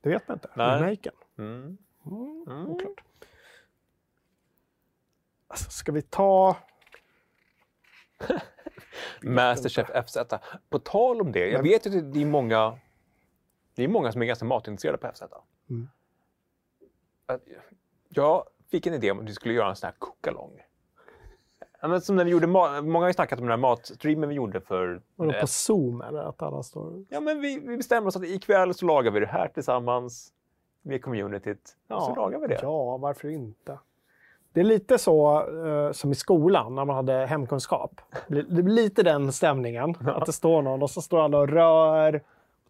Det vet man inte. Nej. Remaken. Mm. Mm. Oklart. Alltså, ska vi ta... Masterchef FZ. På tal om det, jag Men- vet ju att det är många, det är många som är ganska matintresserade på FZ. Mm. Jag fick en idé om att vi skulle göra en sån här cookalong. Ja, men som när vi gjorde Många har ju snackat om den här matstreamen vi gjorde för... Vadå, eh, på Zoom eller att alla står... Ja, men vi, vi bestämmer oss att ikväll så lagar vi det här tillsammans med communityt. och så lagar vi det. Ja, varför inte? Det är lite så eh, som i skolan när man hade hemkunskap. Det blir, det blir lite den stämningen. Att det står någon och så står alla och rör,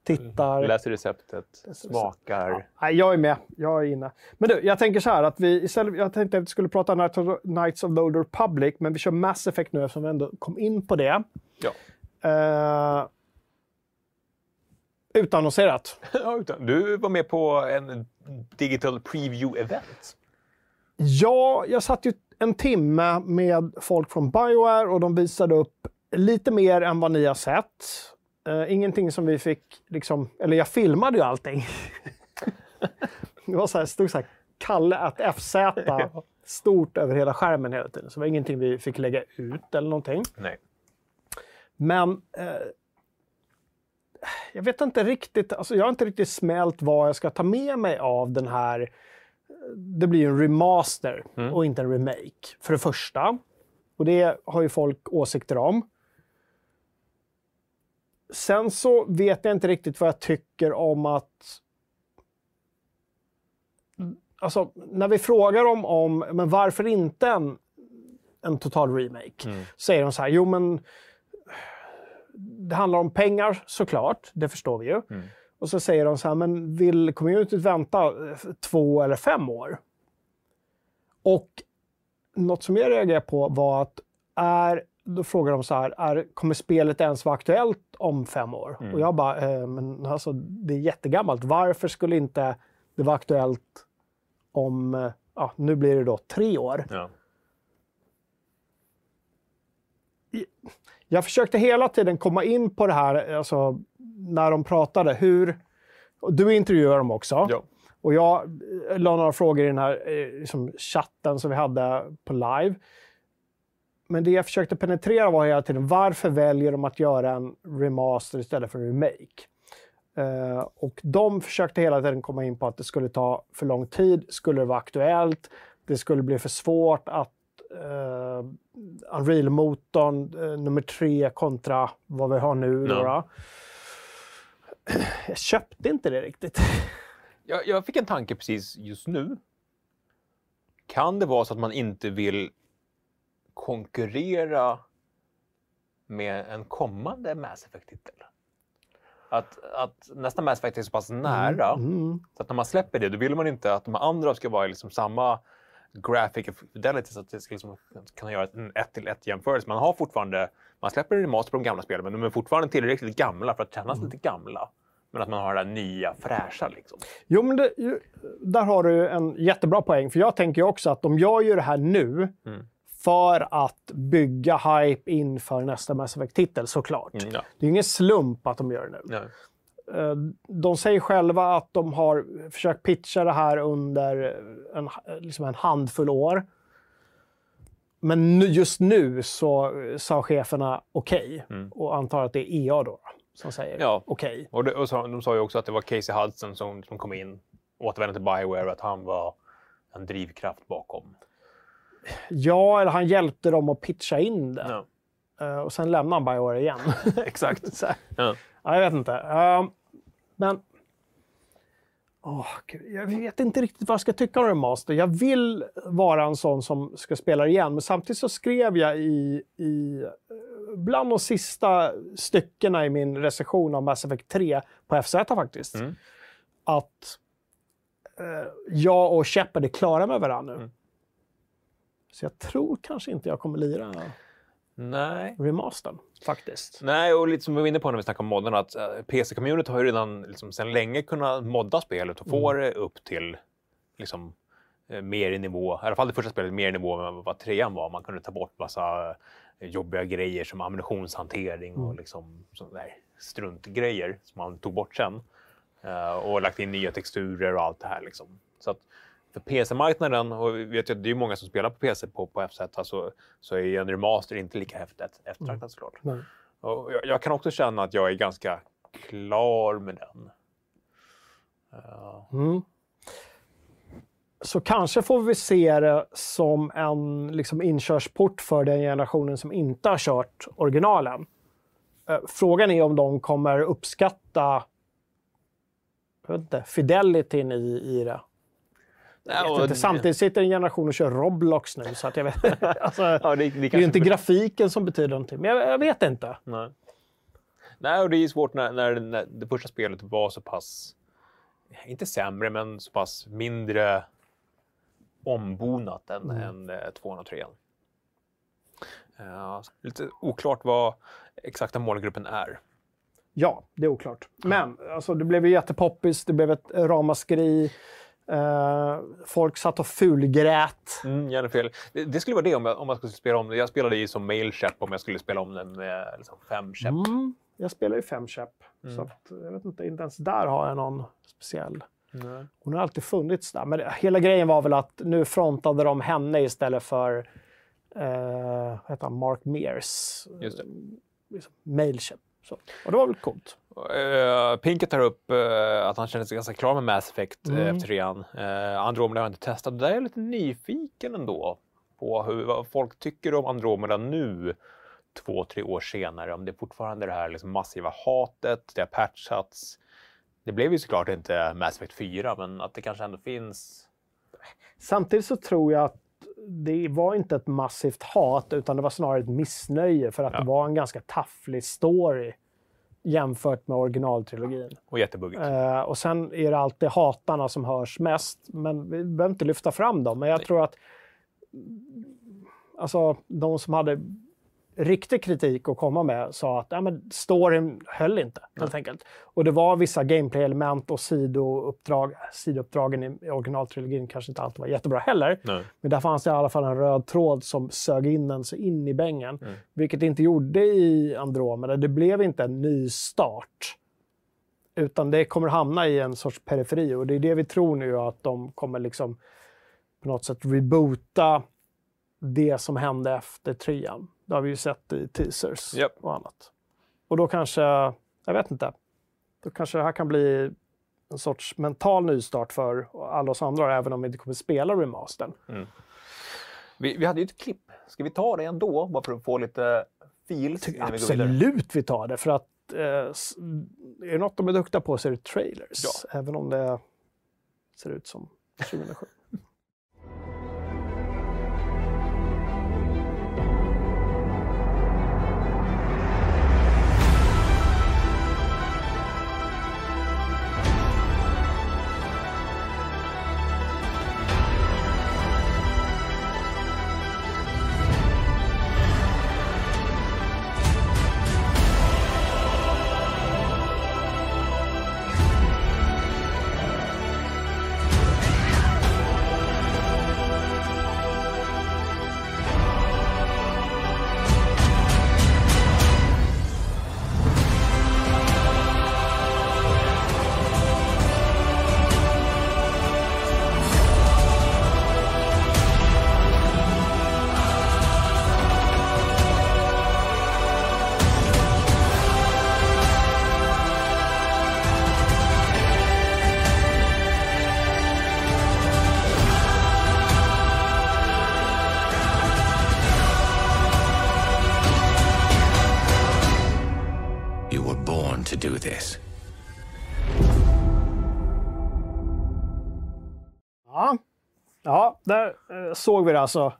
tittar. Läser receptet, smakar. Nej, jag är med. Jag är inne. Men du, jag tänker så här att vi istället, jag tänkte att vi skulle prata Knights of, Knights of the Old Republic, men vi kör Mass Effect nu eftersom vi ändå kom in på det. Ja. Uh, utannonserat. Ja, utan- du var med på en digital preview-event. Ja, jag satt ju en timme med folk från Bioware och de visade upp lite mer än vad ni har sett. Eh, ingenting som vi fick, liksom, eller jag filmade ju allting. det var så här, stod så här, Kalle att FZ stort över hela skärmen hela tiden. Så det var ingenting vi fick lägga ut eller någonting. Nej. Men eh, jag vet inte riktigt, alltså jag har inte riktigt smält vad jag ska ta med mig av den här. Det blir ju en remaster och inte en remake, för det första. Och det har ju folk åsikter om. Sen så vet jag inte riktigt vad jag tycker om att... Alltså, när vi frågar om, om men varför inte en, en total remake? Säger de så här, jo men det handlar om pengar såklart, det förstår vi ju. Och så säger de så här, men vill communityt vänta eh, två eller fem år? Och något som jag reagerar på var att är, då frågar de så här, är, kommer spelet ens vara aktuellt om fem år? Och jag bara, eh, men alltså det är jättegammalt. Varför skulle inte det vara aktuellt om, eh, ja, nu blir det då tre år? Ja. Jag försökte hela tiden komma in på det här, alltså, när de pratade. Hur, du intervjuade dem också. Ja. Och jag eh, la några frågor i den här eh, liksom, chatten som vi hade på live. Men det jag försökte penetrera var hela tiden varför väljer de att göra en remaster istället för en remake? Eh, och de försökte hela tiden komma in på att det skulle ta för lång tid, skulle det vara aktuellt, det skulle bli för svårt att uh, Unreal-motorn eh, nummer tre kontra vad vi har nu. Då. Jag köpte inte det riktigt. Jag, jag fick en tanke precis just nu. Kan det vara så att man inte vill konkurrera med en kommande Mass Effect-titel? Att, att nästa Mass Effect är så pass nära Mm. så att när man släpper det, då vill man inte att de andra ska vara i liksom samma graphic fidelity så att det ska liksom kunna göra en ett till ett jämförelse. Man har fortfarande, man släpper remaster på de gamla spelen, men de är fortfarande tillräckligt gamla för att kännas lite gamla. Men att man har det där nya, fräscha liksom. Jo, men det, ju- där har du en jättebra poäng. För jag tänker också att de gör ju det här nu Mm. För att bygga hype inför nästa Mass Effect-titel, såklart. Mm, ja. Det är ingen slump att de gör det nu. Ja. Eh, De säger själva att de har försökt pitcha det här under en, liksom en handfull år. Men just nu så sa cheferna okej. Och antar att det är EA då som säger Mm. Ja. okej. Och, det, och så, de sa ju också att det var Casey Hudson som, som kom in, återvände till Bioware, och att han var en drivkraft bakom. Ja, eller han hjälpte dem att pitcha in det. Ja. Eh, och sen lämnade han Bioware igen. Exakt. Ja. Ja, jag vet inte. Ehm, men... Gud, jag vet inte riktigt vad jag ska tycka om Remaster. Jag vill vara en sån som ska spela igen, men samtidigt så skrev jag i, i eh, bland de sista styckena i min recension av Mass Effect 3 på FZ faktiskt, Mm. att eh, jag och Shepard är klara med varandra nu. Mm. Så jag tror kanske inte jag kommer lira Nej. remastern faktiskt. Nej, och lite som vi var inne på när vi snackade om moddarna, att uh, PC-community har ju redan liksom, sedan länge kunnat modda spelet och få det upp till liksom, eh, mer i nivå, i alla fall det första spelet, mer i nivå med vad trean var. Man kunde ta bort massa eh, jobbiga grejer som ammunitionshantering och Mm. liksom där struntgrejer som man tog bort sen. Eh, och lagt in nya texturer och allt det här. Liksom. Så att för PC-marknaden, och vi vet ju att det är många som spelar på PC på, på FZ, alltså, så är ju en remaster inte lika häftigt eftertraktat såklart. Nej. Och jag, jag kan också känna att jag är ganska klar med den. Ja. Mm. Så kanske får vi se det som en liksom, inkörsport för den generationen som inte har kört originalen. Eh, Frågan är om de kommer uppskatta jag vet inte, fidelityn i, i det. Och- inte. Samtidigt sitter en generation och kör Roblox nu, så att jag vet alltså, Ja, det, det, Det är ju inte blir- grafiken som betyder någonting, men jag, jag vet inte. Nej. Nej, och det är svårt när, när, när det första spelet var så pass, inte sämre, men så pass mindre ombonat än, än eh, 203. Ja, lite oklart vad exakta målgruppen är. Ja, det är oklart. Men alltså, det blev ju jättepoppis, det blev ett ramaskri. Eh, folk satt och fulgrät. Mm, gärna fel. Det, det skulle vara det om jag, om jag skulle spela om det. Jag spelade ju som mailchap om jag skulle spela om den med liksom, fem käpp. Mm, jag spelar ju fem käpp, så att, jag vet inte, inte ens där har jag någon speciell. Nej. Hon har alltid funnits där. Men det- hela grejen var väl att nu frontade de henne istället för eh, vad heter han, Mark Mears. Just det. Liksom, Mailchimp. Så. Och det var väl coolt. Uh, Pinket tar upp eh, att han känner sig ganska klar med Mass Effect uh, Mm. efter trean. Uh, Andromeda har jag inte testat. Där är jag lite nyfiken ändå på hur, vad folk tycker om Andromeda nu, två, tre år senare. Om det fortfarande är det här liksom massiva hatet, det har patchats. Det blev ju såklart inte Mass Effect 4, men att det kanske ändå finns... Samtidigt så tror jag att det var inte ett massivt hat utan det var snarare ett missnöje för att Ja. det var en ganska tafflig story jämfört med originaltrilogin. Och jättebuggigt. Eh, och sen är det alltid hatarna som hörs mest, men vi behöver inte lyfta fram dem. Men jag tror att alltså, de som hade riktig kritik att komma med sa att ja, men storyn höll inte, helt enkelt. Och det var vissa gameplay-element och sidouppdrag. Sidouppdragen i originaltrilogin kanske inte alltid var jättebra heller. Nej. Men där fanns det i alla fall en röd tråd som sög in en så in i bängen. Vilket det inte gjorde i Andromeda. Det blev inte en ny start. Utan det kommer hamna i en sorts periferi. Och det är det vi tror nu att de kommer liksom på något sätt reboota det som hände efter trean. Det har vi ju sett i teasers Japp. och annat. Och då kanske, jag vet inte, då kanske det här kan bli en sorts mental nystart för alla oss andra, även om vi inte kommer spela remastern. Vi, vi hade ju ett klipp. Ska vi ta det ändå, bara för att få lite feels vidare? Absolut vi tar det, för att eh, är det något de är duktiga på så är det trailers. Även om det ser ut som 2007. Där eh, såg vi det alltså.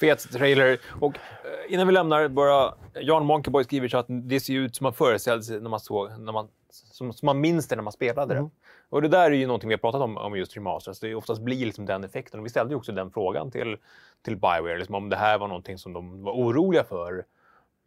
Fet trailer. Och eh, innan vi lämnar, bara Jan Monkeyboy skriver så att det ser ut som man föreställde sig när man såg, när man, som, som man minns det när man spelade det. Och det där är ju någonting vi har pratat om, om just remasters. Det oftast blir liksom den effekten. Och vi ställde ju också den frågan till, till Bioware, liksom om det här var någonting som de var oroliga för.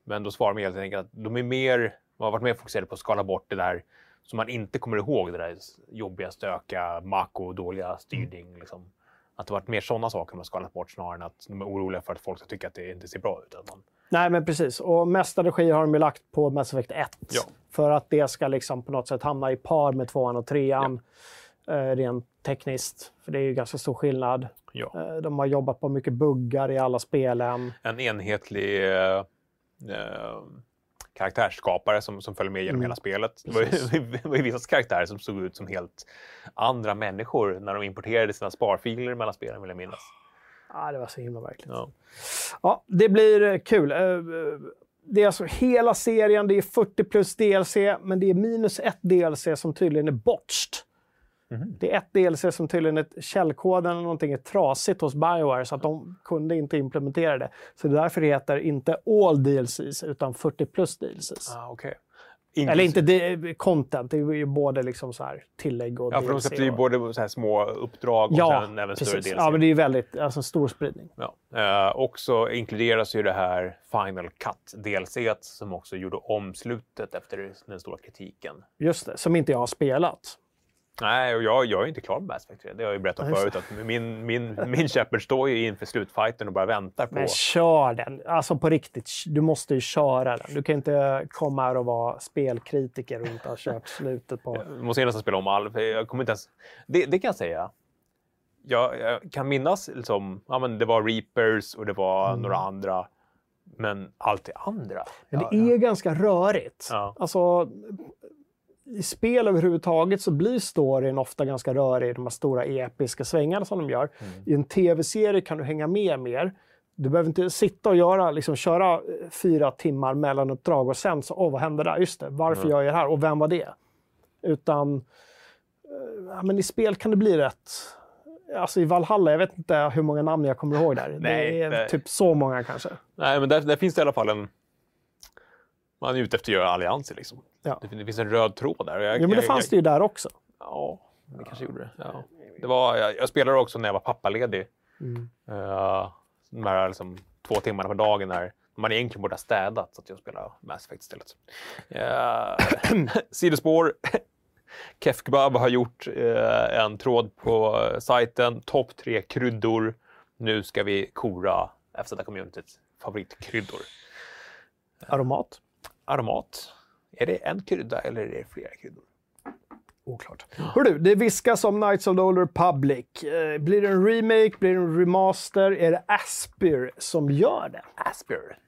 Men då svarar de helt enkelt att de är mer, har varit mer fokuserade på att skala bort det där som man inte kommer ihåg, det där jobbiga, stökiga, mack och dåliga styrning. Liksom. Att det varit mer sådana saker man skalat bort snarare än att de är oroliga för att folk ska tycka att det inte ser bra ut. Att man... Nej, men precis. Och mest strategi har de ju lagt på Mass Effect 1. Ja. För att det ska liksom på något sätt hamna i par med tvåan och trean. Eh, rent tekniskt. För det är ju ganska stor skillnad. Ja. Eh, de har jobbat på mycket buggar i alla spelen. En enhetlig eh, eh, karaktärsskapare som, som följer med genom Mm. hela spelet. Det var, ju, det var ju vissa karaktärer som såg ut som helt andra människor när de importerade sina sparfiler mellan spelen, vill jag minnas. Ja, det var så himla verkligt. Ja. Ja, det blir eh, kul. Eh, eh, Det är alltså hela serien, det är 40 plus DLC, men det är minus ett DLC som tydligen är botched. Mhm. Det är ett DLC som tydligen är källkoden eller någonting är trasigt hos Bioware så att de kunde inte implementera det. Så det är därför det heter inte all DLCs utan 40 plus DLCs. Ah, okay. Eller inte content, det är ju både liksom så här tillägg och Ja, för de DLC. släppte ju både så här små uppdrag och Ja, sen även större precis. DLC. Ja, men det är ju väldigt, alltså en stor spridning. Ja. Eh, och så inkluderas ju det här Final Cut-DLC som också gjorde om slutet efter den stora kritiken. Just det, som inte jag har spelat. Nej, och jag, jag är inte klar med Mass Effect 3. Det har jag ju berättat Ja, förut. Att min, min, min Shepard står ju inför slutfighten och bara väntar på... Men kör den. Alltså på riktigt, du måste ju köra den. Du kan inte komma här och vara spelkritiker och inte ha kört slutet på... Jag måste nästan spela om all... Jag kommer inte ens... det, det kan jag säga. Jag, jag kan minnas liksom, ja, men det var Reapers och det var Mm. några andra. Men allt det andra. Men ja, det är ganska rörigt. Ja. Alltså, i spel överhuvudtaget så blir storyn ofta ganska rörig, de här stora episka svängarna som de gör. Mm. I en tv-serie kan du hänga med mer. Du behöver inte sitta och göra, liksom, köra eh, fyra timmar mellanuppdrag och sen så, åh vad hände där? Just det, varför Mm. gör jag det här och vem var det? Utan, eh, ja, men i spel kan det bli rätt. Alltså i Valhalla, jag vet inte hur många namn jag kommer ihåg där. Nej, det är nej. typ så många kanske. Nej, men där, där finns det i alla fall en... Man är ute efter att göra allianser liksom. Ja. Det, det finns en röd tråd där. Jag, Jo, men det jag, fanns jag, det ju där också. Ja, det kanske gjorde det. Ja. det var, jag, jag spelade också när jag var pappaledig. Mm. Uh, de här liksom, två timmarna på dagen när man egentligen borde ha städat så att jag spelade Mass Effect istället. Uh, sidospår. Kef Kebab har gjort eh, en tråd på eh, sajten. Topp tre kryddor. Nu ska vi kora FZ-communityts favoritkryddor. Aromat. Aromat. Är det en krydda eller är det flera kryddor? Oklart. Hör du, det viskas om Knights of the Old Republic. Eh, blir det en remake? Blir det en remaster? Är det Aspyr som gör det? Asper.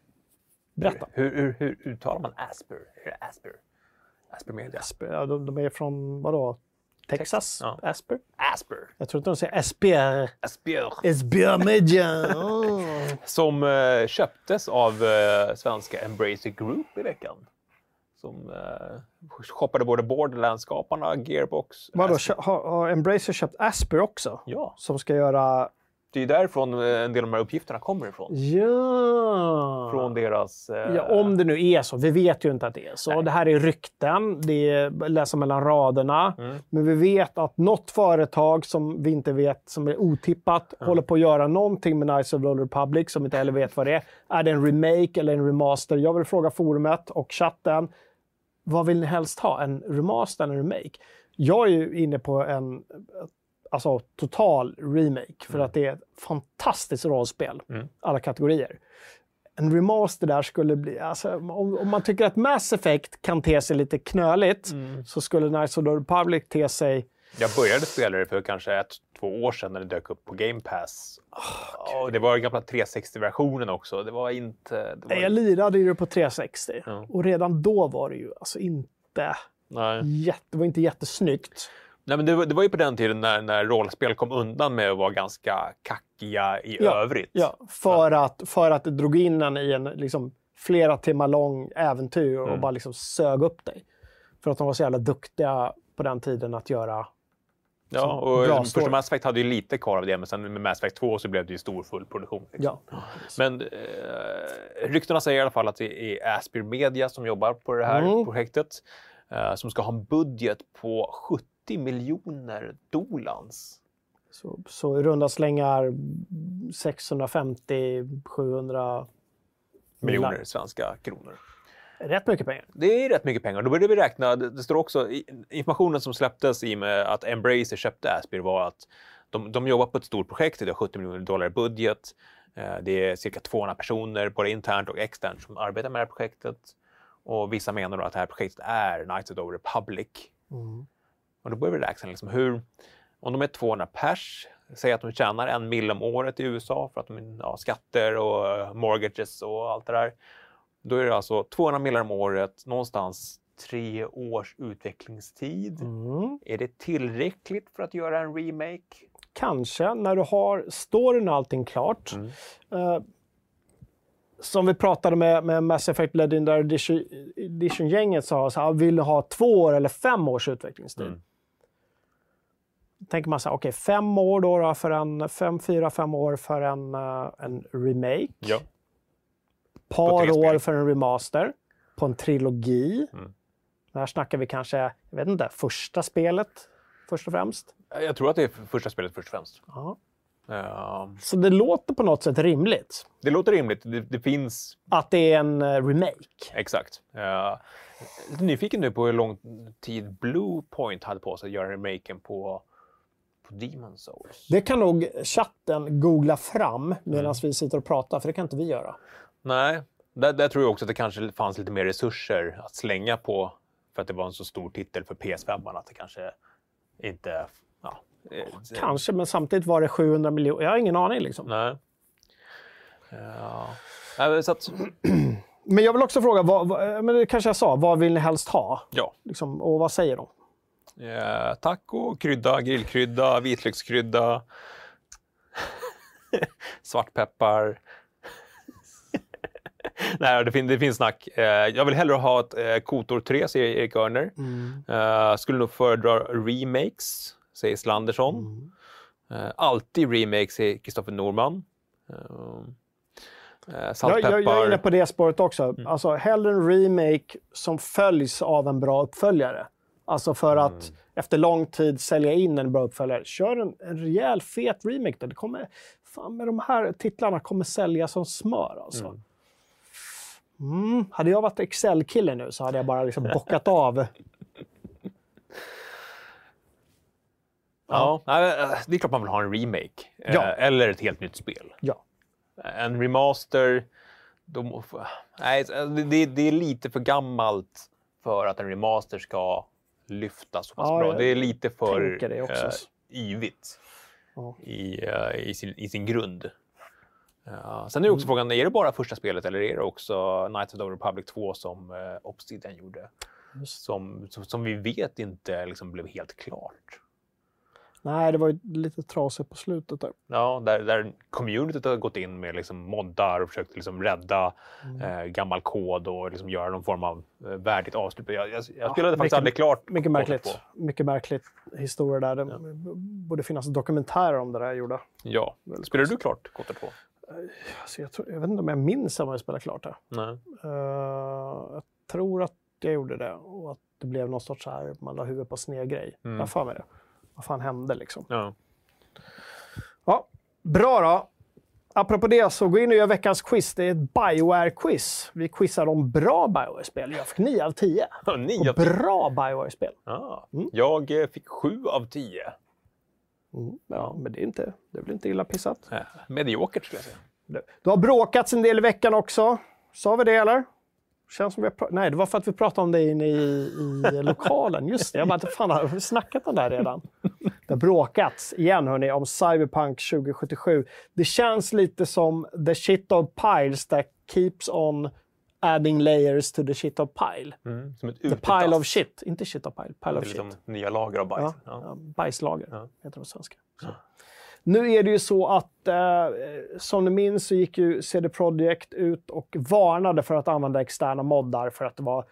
Berätta. Hur, hur, hur uttalar man Asper? Är det Asper? Asper Media? Aspyr, ja, de, de är från, vadå? Texas? Ja. Aspyr? Asper. Jag tror inte de säger Aspyr. Asper. Aspyr Media. Oh. Som eh, köptes av eh, svenska Embracer Group i veckan. Som eh, shoppade både Borderlands-skaparna, Gearbox... Vadå, Asper. har, har Embracer köpt Aspyr också? Ja, Som ska göra... det är därifrån eh, en del av de här uppgifterna kommer ifrån. Ja! Från deras... Eh, Ja, om det nu är så. Vi vet ju inte att det är så. Nej. Det här är rykten, det är läsa mellan raderna. Mm. Men vi vet att något företag som vi inte vet, som är otippat, håller på att göra någonting med Knights of the Republic som vi inte heller vet vad det är. Är det en remake eller en remaster? Jag vill fråga forumet och chatten. Vad vill ni helst ha? En remaster eller en remake? Jag är ju inne på en alltså, total remake för att det är ett fantastiskt rollspel. Mm. Alla kategorier en remaster där skulle bli... Alltså, om, om man tycker att Mass Effect kan te sig lite knöligt Mm. så skulle Knights of the Republic te sig... Jag började spela det för kanske ett, två år sedan när det dök upp på Game Pass. och det var den gamla 360-versionen också. Det var inte... Det var... Jag lirade ju på 360 Ja. och redan då var det ju alltså inte, Nej. jätte, det var inte jättesnyggt. Nej, men det, var, det var ju på den tiden när, när rollspel kom undan med att vara ganska kackiga i Ja, övrigt. Ja, för, att, för att det drog in en i en liksom, flera timmar lång äventyr och Mm. bara liksom sög upp dig. För att de var så jävla duktiga på den tiden att göra... Ja, och första Mass Effect hade ju lite kvar av det, men sen med Mass Effect 2 så blev det ju stor full produktion. Liksom. Ja, Men eh, ryktena säger i alla fall att det är Aspir Media som jobbar på det här Mm. projektet. Eh, som ska ha en budget på 70 miljoner dolans. så, så i runda slängar 650-700 Miljoner svenska kronor. Rätt mycket pengar. Det är rätt mycket pengar. Då började vi räkna. Det, står också informationen som släpptes i och med att Embracer köpte Aspir var att de, de jobbar på ett stort projekt, det har 70 miljoner dollar i budget. Eh, det är cirka 200 personer, både internt och externt, som arbetar med det här projektet. Och vissa menar då att det här projektet är Knights of the Republic. Mm. Och då börjar vi räkna liksom hur, om de är 200 pers, säg att de tjänar en mil om året i USA för att de har ja, skatter och eh, mortgages och allt det där. Då är det alltså 200 miljoner om året, någonstans tre års utvecklingstid. Mm. Är det tillräckligt för att göra en remake? Kanske, när du har storyn och allting klart. Mm. Eh, som vi pratade med, med Mass Effect Legendary Edition- Edition-gänget sa, så här, vill du ha två år eller fem års utvecklingstid? Mm. tänker man så här, okej, fem år då, då för en, fem, fyra, fem år för en, eh, en remake. Ja. Par år för en remaster på en trilogi. Mm. Här snackar vi kanske, jag vet inte, första spelet först och främst. Jag tror att det är första spelet först och främst. Ja. Eh, Så det låter på något sätt rimligt det låter rimligt. Det, det finns att det är en eh, remake. Exakt. Uh, lite nyfiken nu på hur lång tid Blue Point hade på sig att göra remaken på, på Demon Souls. Det kan nog chatten googla fram medan Mm. vi sitter och pratar, för det kan inte vi göra. Nej, där, där tror jag också att det kanske fanns lite mer resurser att slänga på för att det var en så stor titel för PS5 att det kanske inte... Ja, Kanske, men samtidigt var det 700 miljoner. Jag har ingen aning liksom. Nej. Ja. Så att, Men jag vill också fråga, vad, vad, men det kanske jag sa, vad vill ni helst ha? ja. Liksom, och vad säger de? Eh, taco, krydda, grillkrydda, vitlökskrydda, svartpeppar. Nej, det, fin- det finns snack. Eh, jag vill hellre ha ett eh, Kotor 3, säger Erik Örner. Eh, skulle nog föredra remakes, säger Slandersson. Eh, alltid remakes, säger Kristoffer Norman. Jag, jag, jag är inne på det spåret också. Mm. Alltså, hellre en remake som följs av en bra uppföljare. Alltså för Mm. att efter lång tid sälja in en bra uppföljare. Kör en, en rejäl fet remake. Då. Det kommer, fan med de här titlarna kommer sälja som smör alltså. Mm. Hade jag varit Excel-kille nu så hade jag bara liksom bockat av. Ja, nej, eh, det är klart man vill ha en remake. eh, Ja. Eller ett helt nytt spel. Ja. En remaster, må, nej, det, det- det är lite för gammalt för att en remaster ska lyfta så pass Ja, bra. Det är lite för det också. eh, yvigt Ja. i, eh, i, sin, i sin grund. Ja, sen är också frågan, är det bara första spelet eller är det också Knights of the Republic 2 som eh, Obsidian gjorde? Som, som, vi vet inte liksom blev helt klart. Nej, det var ju lite trasigt på slutet där. Ja, där, där communityt har gått in med liksom moddar och försökt liksom rädda Mm. eh, gammal kod och liksom göra någon form av eh, värdigt avslut. Jag, jag, jag spelade faktiskt mycket- aldrig klart. Mycket märkligt. 2. Mycket märkligt historia där. Det borde finnas dokumentärer om det där gjorda. Ja. Spelade du klart Kod 2? Alltså jag, tror, jag vet inte om jag minns om jag spelade klart det. Nej. Eh, jag tror att jag gjorde det och att det blev någon sorts så här, man la huvudet på sned-grej. Mm. Jag har mig det. Vad fan hände liksom? Ja. Ja, bra då. Apropå det så gå in och gör veckans quiz. Det är ett Bioware-quiz. Vi quizar om bra Bioware-spel. Jag fick 9 av 10. Nio av Och tio. bra Bioware-spel. Ja. Mm. Jag eh, fick sju av tio. Mm, ja, men det är, inte, det är väl inte illa pissat. Eh, mediokert skulle jag säga. Du, Du har bråkats en del i veckan också. Sa vi det eller? Känns som vi Nej, det var för att vi pratade om det inne i, i lokalen. Just det, jag bara, fan har vi snackat om det här redan? Det har bråkats igen hörni, om Cyberpunk 2077. Det känns lite som the shit of piles that keeps on adding layers to the shit of pile. Mm. Som ett The pile of shit, inte shit of pile, pile Det of är shit. liksom nya lager av bajs. Ja, Ja. bajslager Ja. heter det på svenska. Så. Nu är det ju så att, eh, som ni minns så gick ju CD Projekt ut och varnade för att använda externa moddar för att det var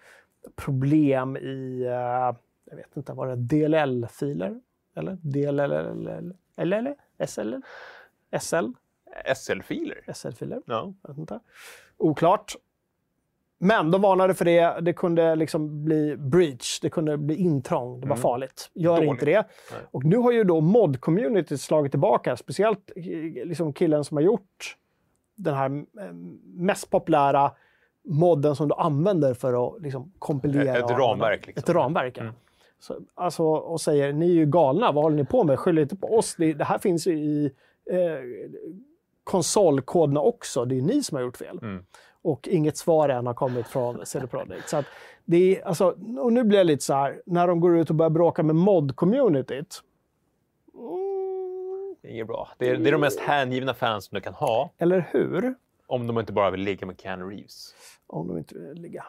problem i, eh, jag vet inte, var det DLL-filer? Eller DLL? Eller? SL? SL? SL-filer. SL-filer? Ja. Inte. Oklart. Men de varnade för det. Det kunde liksom bli breach, det kunde bli intrång. Det var Mm. farligt. Gör Dåligt. inte det. Nej. Och nu har ju då mod-communityt slagit tillbaka. Speciellt eh, liksom killen som har gjort den här eh, mest populära modden som du använder för att liksom kompilera. Ett ramverk, liksom. Ett ramverk, ja. Mm. Så, alltså, och säger ni är ju galna, vad håller ni på med? Skyll inte på oss. Det, det här finns ju i eh, konsolkoderna också. Det är ni som har gjort fel. Mm. Och inget svar än har kommit från CD Projekt. Så det är, alltså, och nu blir jag lite så här, när de går ut och börjar bråka med mod-communityt. Mm, Det är bra. Det är, det är de mest hängivna fansen du kan ha. eller hur? Om de inte bara vill ligga med Keanu Reeves. Om de inte vill ligga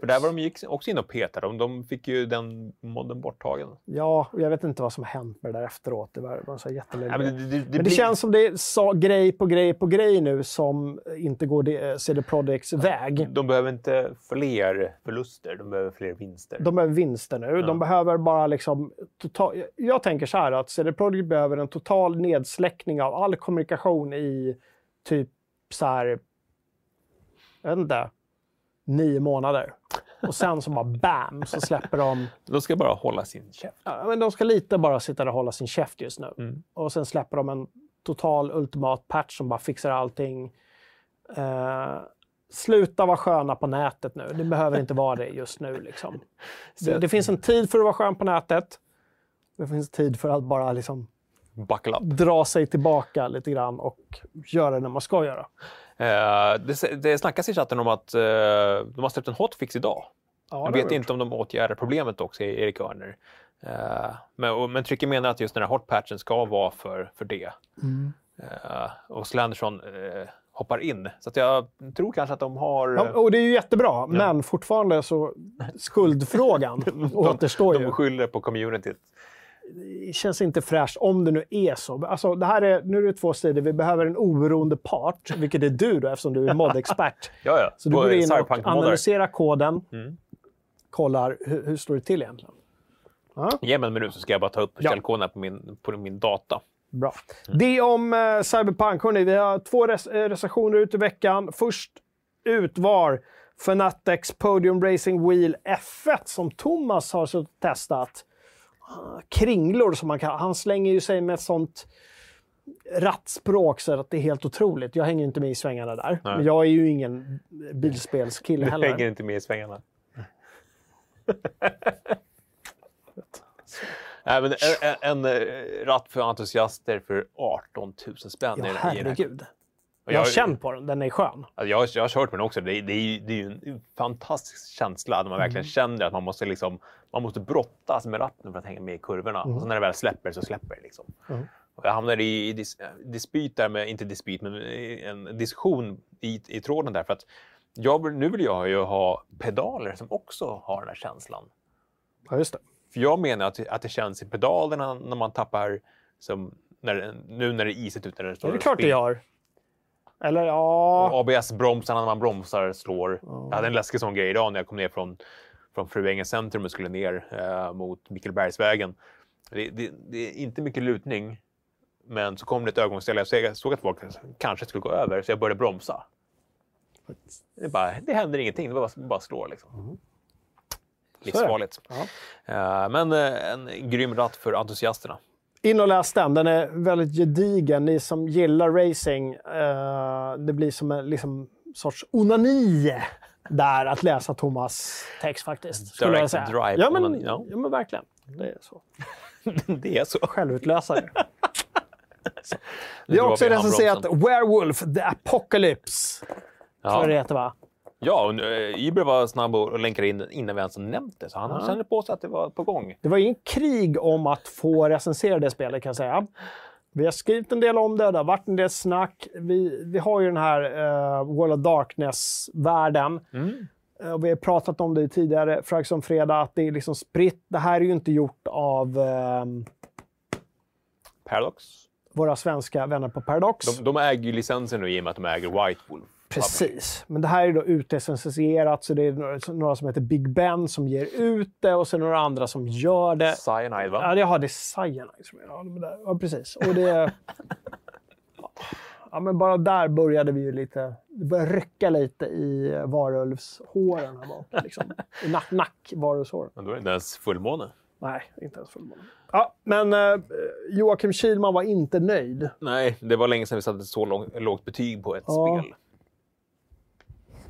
För där var de gick också in och petade. De, de fick ju den modden borttagen. Ja, och jag vet inte vad som har hänt med det där efteråt. Det var, var så jättelänge. Ja, men det, det, det, Men det blir- känns som det är så, grej på grej på grej nu som inte går CD Projekts väg. De behöver inte fler förluster, de behöver fler vinster. De behöver vinster nu. De behöver bara liksom... Total, jag tänker så här att CD Projekt behöver en total nedsläckning av all kommunikation i typ så här... Jag vet inte. Nio månader. Och sen så bara bam så släpper de... De ska bara hålla sin käft. Ja, men de ska lite bara sitta där och hålla sin käft just nu. Mm. Och sen släpper de en total ultimat patch som bara fixar allting. Eh, sluta vara sköna på nätet nu. Det behöver inte vara det just nu. Liksom. Det, det finns en tid för att vara skön på nätet. Det finns tid för att bara liksom dra sig tillbaka lite grann och göra det man ska göra. Eh, det, det snackas i chatten om att eh, de har släppt en hotfix idag. Ja, Jag vet inte om de åtgärdar problemet också, säger Erik Örner. Eh, men, men Trycker menar att just den här hotpatchen ska vara för, för det. Mm. Och Slenderson hoppar in. Så jag tror kanske att de har... Ja, och det är ju jättebra, men fortfarande så skuldfrågan återstår ju. de skyller på communityt. Det känns inte fräscht om det nu är så. Alltså, det här är, nu är det två sidor. Vi behöver en oberoende part, vilket är du då eftersom du är modexpert. Ja, ja. Så du går in och analyserar koden, Mm. kollar hur, hur står det till egentligen. Ja, Ge mig en minut så ska jag bara ta upp Ja. källkoden på min, på min data. bra. Det om eh, Cyberpunk. Hörrni, vi har två res- eh, recensioner ut i veckan. Först ut var Fanatics Podium Racing Wheel F1 som Thomas har testat. Kringlor som man kan. Han slänger ju sig med ett sånt rattspråk så att det är helt otroligt. Jag hänger inte med i svängarna där. Nej. Men jag är ju ingen bilspelskille Du heller. hänger inte med i svängarna. Nej, men en, en, en ratt för entusiaster för 18 000 spänn. Ja, herregud. Och Jag har känt på den. Den är skön. Alltså, jag, har- jag har kört med den också. Det, är- det, är, det är ju en fantastisk känsla när man Mm. verkligen känner att man måste, liksom, man måste brottas med ratten för att hänga med i kurvorna. Och sen när det väl släpper så släpper det. Liksom. Mm. Jag hamnade i, i dis, dispyt där med, inte dispyt, men en diskussion i, i tråden där. För att jag, nu vill jag ju ha pedaler som också har den här känslan. Ja, just det. För jag menar att, att det känns i pedalerna när man tappar, som när, nu när det är isigt ute. När det, står det är klart det gör. Eller ja... ABS-bromsarna när man bromsar slår. Jag hade en läskig sån grej idag när jag kom ner från, från Fruängens centrum och skulle ner eh, mot Mikaelbergsvägen. Det, det, det är inte mycket lutning, men så kom det ett ögonställe. Jag såg- Jag såg att folk kanske skulle gå över, så jag började bromsa. Det, bara, det händer ingenting, det bara, bara slår. Liksom. Livsfarligt. Eh, men eh, en grym ratt för entusiasterna. In och läs den. Den är väldigt gedigen. Ni som gillar racing, eh, det blir som en liksom, sorts onani där att läsa Thomas text faktiskt. skulle jag Direct säga. drive ja, men, ja. ja, men verkligen. Det är så. det är så. Självutlösare. Nu Vi har också recenserat. Werewolf the Apocalypse. Ja. Tror jag det heter, va? Ja, och eh, Iber var snabb och länkade in innan vi ens nämnt det, så han kände på sig att det var på gång. Det var ingen krig om att få recensera det spelet kan jag säga. Vi har skrivit en del om det, det har varit en del snack. Vi, vi har ju den här uh, World of Darkness-världen. Eh, och vi har pratat om det tidigare Frags om fredag, att det är liksom spritt. Det här är ju inte gjort av ehm, Paradox. våra svenska vänner på Paradox. De, de äger ju licensen nu i och med att de äger White Wolf. Precis. Men det här är då utlicensierat, så det är några, som heter Big Ben som ger ut det och sen några andra som gör det. Cyanide, va? Ja, det har det Cyanide som är det- ja, precis. Och det... Ja, men bara där började vi ju lite... Det började rycka lite i varulvshåren här bak. Liksom. I nack, nack varulvshåren. Men då är det inte ens fullmåne. Nej, inte ens fullmåne. Ja, men eh, Joakim Kihlman var inte nöjd. Nej, det var länge sedan vi satte så lång, lågt betyg på ett Ja. spel.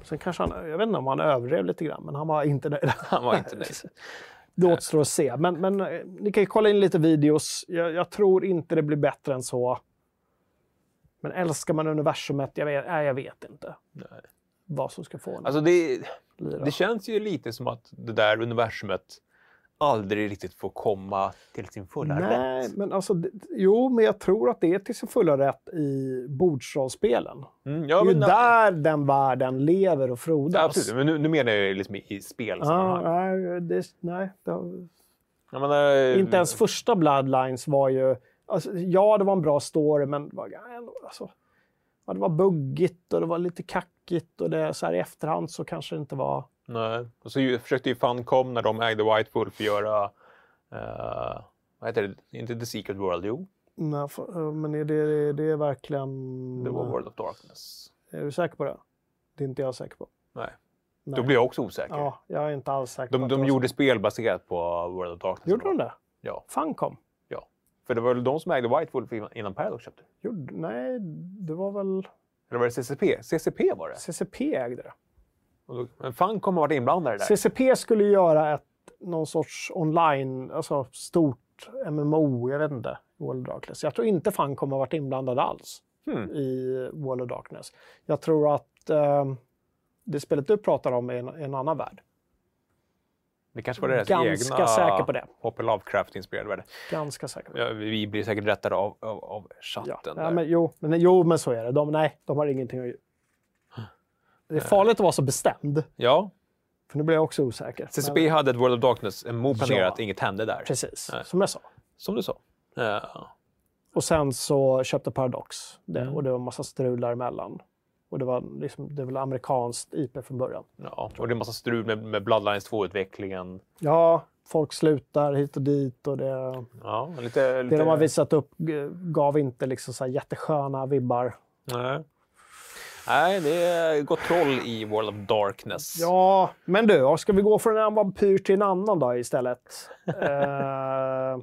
Sen kanske han, jag vet inte om han överdrev lite grann, men han var inte nöjd. Han var inte nöjd. det återstår att se. Men, men eh, ni kan ju kolla in lite videos. Jag, jag tror inte det blir bättre än så. Men älskar man universumet? Jag vet, nej, jag vet inte Nej. vad som ska få en Alltså det, lira. det känns ju lite som att det där universumet aldrig riktigt får komma till sin fulla Nej, rätt. men alltså, det- jo, men jag tror att det är till sin fulla rätt i bordsrollspelen. Mm, det ja, är ju där den världen lever och ja, frodas. absolut. Men nu, nu menar jag liksom i, i Ja, spelsammanhang. nej, det, nej det, menar, inte ens första Bloodlines var ju... Alltså, ja, det var en bra story, men det var, alltså, ja, det var buggigt och det var lite kackigt och det, så här, i efterhand så kanske det inte var... Nej. Och så försökte ju Funcom när de ägde White Wolf göra... eh, vad heter det? Inte The Secret World, jo. Nej, för- men är det, det är verkligen... Det var World of Darkness. Är du säker på det? Det är inte jag säker på. Nej. Nej. Då blir jag också osäker. Ja, jag är inte alls säker på De, det de gjorde så. spel baserat på World of Darkness. Gjorde de det? Ja. Funcom? ja. För det var väl de som ägde White Wolf innan- innan Paradox köpte? Gjorde, nej, det var väl... Eller var det CCP? CCP var det. CCP ägde det. Men Funcom har varit inblandade där. CCP skulle göra ett, någon sorts online, alltså stort MMO, jag vet inte, World of Darkness. Jag tror inte Funcom har varit inblandad alls Hmm. i World of Darkness. Jag tror att eh, det spelet du pratar om är en, en annan värld. Det kanske var deras Ganska egna säker på det. H.P. Lovecraft-inspirerade värld. Ganska säker på det. Ja, vi blir säkert rättade av, av, av Ja. chatten. Ja, där. men, jo, men, jo, men så är det. De, nej, de har ingenting att göra. Det är farligt att vara så bestämd, ja, för nu blir jag också osäker. CCP Men, hade ett World of Darkness, en MO planerat, inget hände där. precis, Nej. som jag sa. Som du sa. Ja. Och sen så köpte Paradox det Mm. och det var en massa strul däremellan. Och det var liksom, det väl amerikanskt IP från början. Ja, och det är en massa strul med, med Bloodlines 2-utvecklingen. Ja, folk slutar hit och dit och det, Ja, lite... lite... det de har visat upp gav inte liksom så jättesköna vibbar. Nej. Nej, det är gott troll i World of Darkness. Ja, men du, ska vi gå från en vampyr till en annan då istället? eh,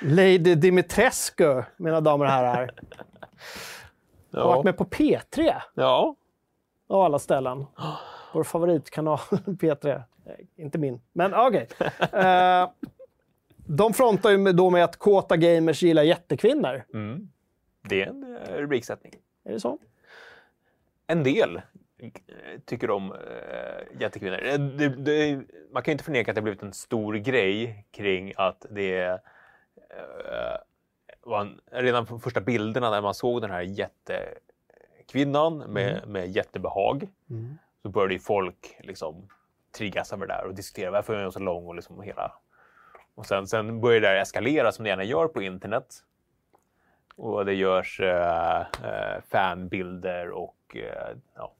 Lady Dimitrescu, mina damer och herrar. Har ja. varit med på P3 ja. av alla ställen. Vår favoritkanal P3. Nej, inte min, men okej. Eh, de frontar ju då med att kåta gamers gillar jättekvinnor. Mm. Det är en eh, rubriksättning. Är det så? En del eh, tycker om äh, jättekvinnor. Eh, Det, det, man kan ju inte förneka att det blivit en stor grej kring att det eh, var en, redan från första bilderna när man såg den här jättekvinnan med, med jättebehag så började ju folk liksom triggas över det där och diskutera varför är hon så lång och liksom hela. Och sen, sen började det eskalera som det gärna gör på internet. Och det görs eh, eh, fanbilder och eh, ja.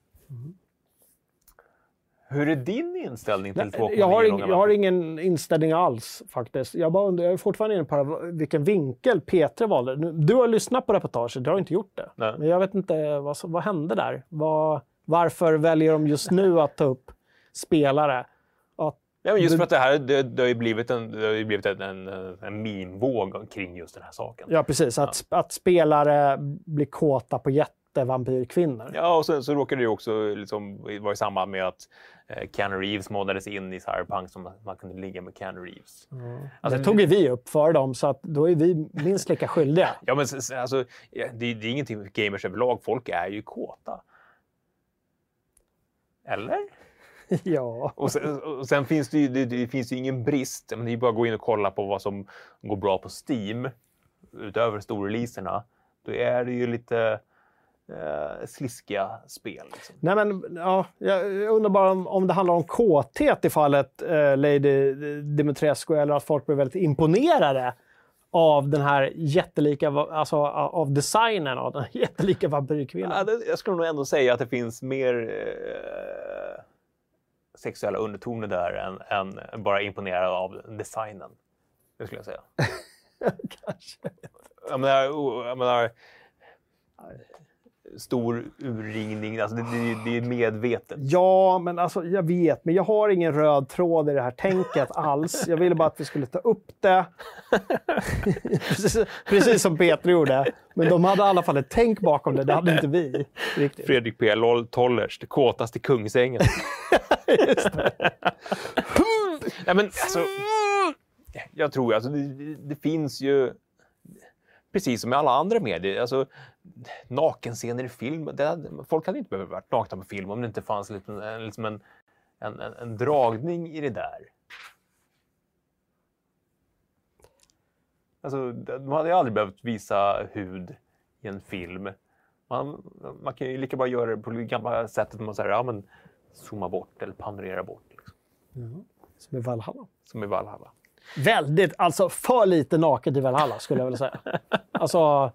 Hur är din inställning till 2,9 Jag har, ing, jag har ingen inställning alls faktiskt. Jag, bara undrar, jag är fortfarande inne på vilken vinkel P3 valde. Du har lyssnat på reportaget, jag har inte gjort det. Nej. Men jag vet inte vad, vad hände där. Vad, varför väljer de just nu att ta upp spelare? Att, Ja, men just för att det här det, det har ju blivit en, det har ju blivit en, en, en meme-våg kring just den här saken. ja, precis. Att, att spelare blir kåta på jättevampyrkvinnor. Ja, och sen så råkade det ju också liksom vara i samband med att eh, Keanu Reeves modades in i Cyberpunk som att man kunde ligga med Keanu Reeves. Alltså, det tog ju vi upp för dem, så att då är vi minst lika skyldiga. Ja, men alltså, det, det är ingenting för gamers överlag. Folk är ju kåta. Eller? ja. Och sen, och sen finns det ju det, det finns ju ingen brist. Men det är bara att gå in och kolla på vad som går bra på Steam utöver storreleaserna. Då är det ju lite eh, sliskiga spel. Liksom. Nej, men, ja, jag undrar bara om, om det handlar om kåthet i fallet eh, Lady Dimitrescu eller att folk blir väldigt imponerade av den här jättelika, alltså av designen av den jättelika vampyrkvinnan. Ja, jag skulle nog ändå säga att det finns mer eh, sexuella undertoner där än, än bara imponerad av designen. Det skulle jag säga. Kanske. Jag menar, jag menar stor urringning, alltså det, det, det är medvetet. Ja, men alltså jag vet, men jag har ingen röd tråd i det här tänket alls. Jag ville bara att vi skulle ta upp det. precis, precis som Peter gjorde. Men de hade i alla fall ett tänk bakom det, det hade inte vi. Riktigt. Fredrik P. Loll Tollers, det kåtaste kungsängen. Nej, men alltså, Jag tror alltså det, det, det finns ju, precis som med alla andra medier, alltså nakenscener i film. Det, folk hade inte behövt vara nakna på film om det inte fanns liksom en, liksom en, en, en, en dragning i det där. Alltså, de hade ju aldrig behövt visa hud i en film. Man, man kan ju lika bra göra det på det gamla sättet. Man säger, ja, men zooma bort eller panorera bort. Liksom. Som i Valhalla. Som i Valhalla. Väldigt, alltså för lite naket i Valhalla skulle jag vilja säga. alltså,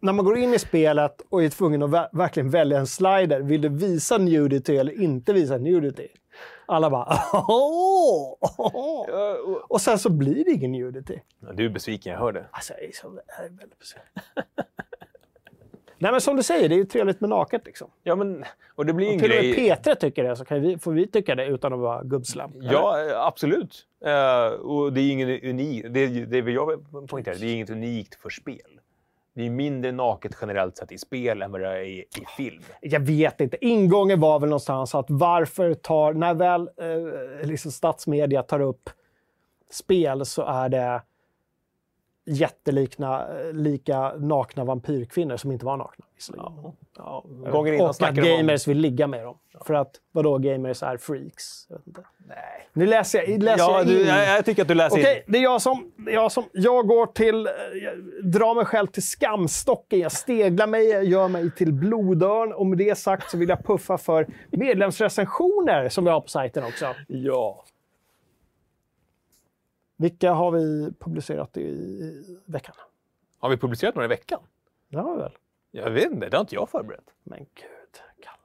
när man går in i spelet och är tvungen att ver verkligen välja en slider, vill du visa nudity eller inte visa nudity? Alla bara åh, åh. Och sen så blir det ingen nudity. Ja, Du är besviken, jag hör det. Alltså, jag är, så, jag är väldigt besviken. Nej, men som du säger, det är ju trevligt med naket. Liksom. Ja, men, och det blir en Till och med grej... P3 tycker det, så kan vi, får vi tycka det utan att vara gubbslam. Ja, absolut. Uh, och det är ingen unik, det, det vill jag poängtera, det är inget unikt för spel. Det är mindre naket generellt sett i spel än vad det är i, i film. Jag vet inte. Ingången var väl någonstans att varför tar... När väl eh, liksom statsmedia tar upp spel så är det jättelikna lika nakna vampyrkvinnor som inte var nakna. Ja, gånger innan Och att de om- gamers vill ligga med dem. För att vadå, gamers är freaks? Nej. Nu läser jag, läser Ja, jag du, in. jag, jag tycker att du läser Okej, in. det är jag som, jag som... Jag går till... eh, Jag drar mig själv till skamstocken. Jag steglar mig, jag gör mig till blodörn. Och med det sagt så vill jag puffa för medlemsrecensioner som vi har på sajten också. Ja. Vilka har vi publicerat i, i veckan? Har vi publicerat några i veckan? Det har vi väl? Jag vet inte, det har inte jag förberett. Men gud, Kalle.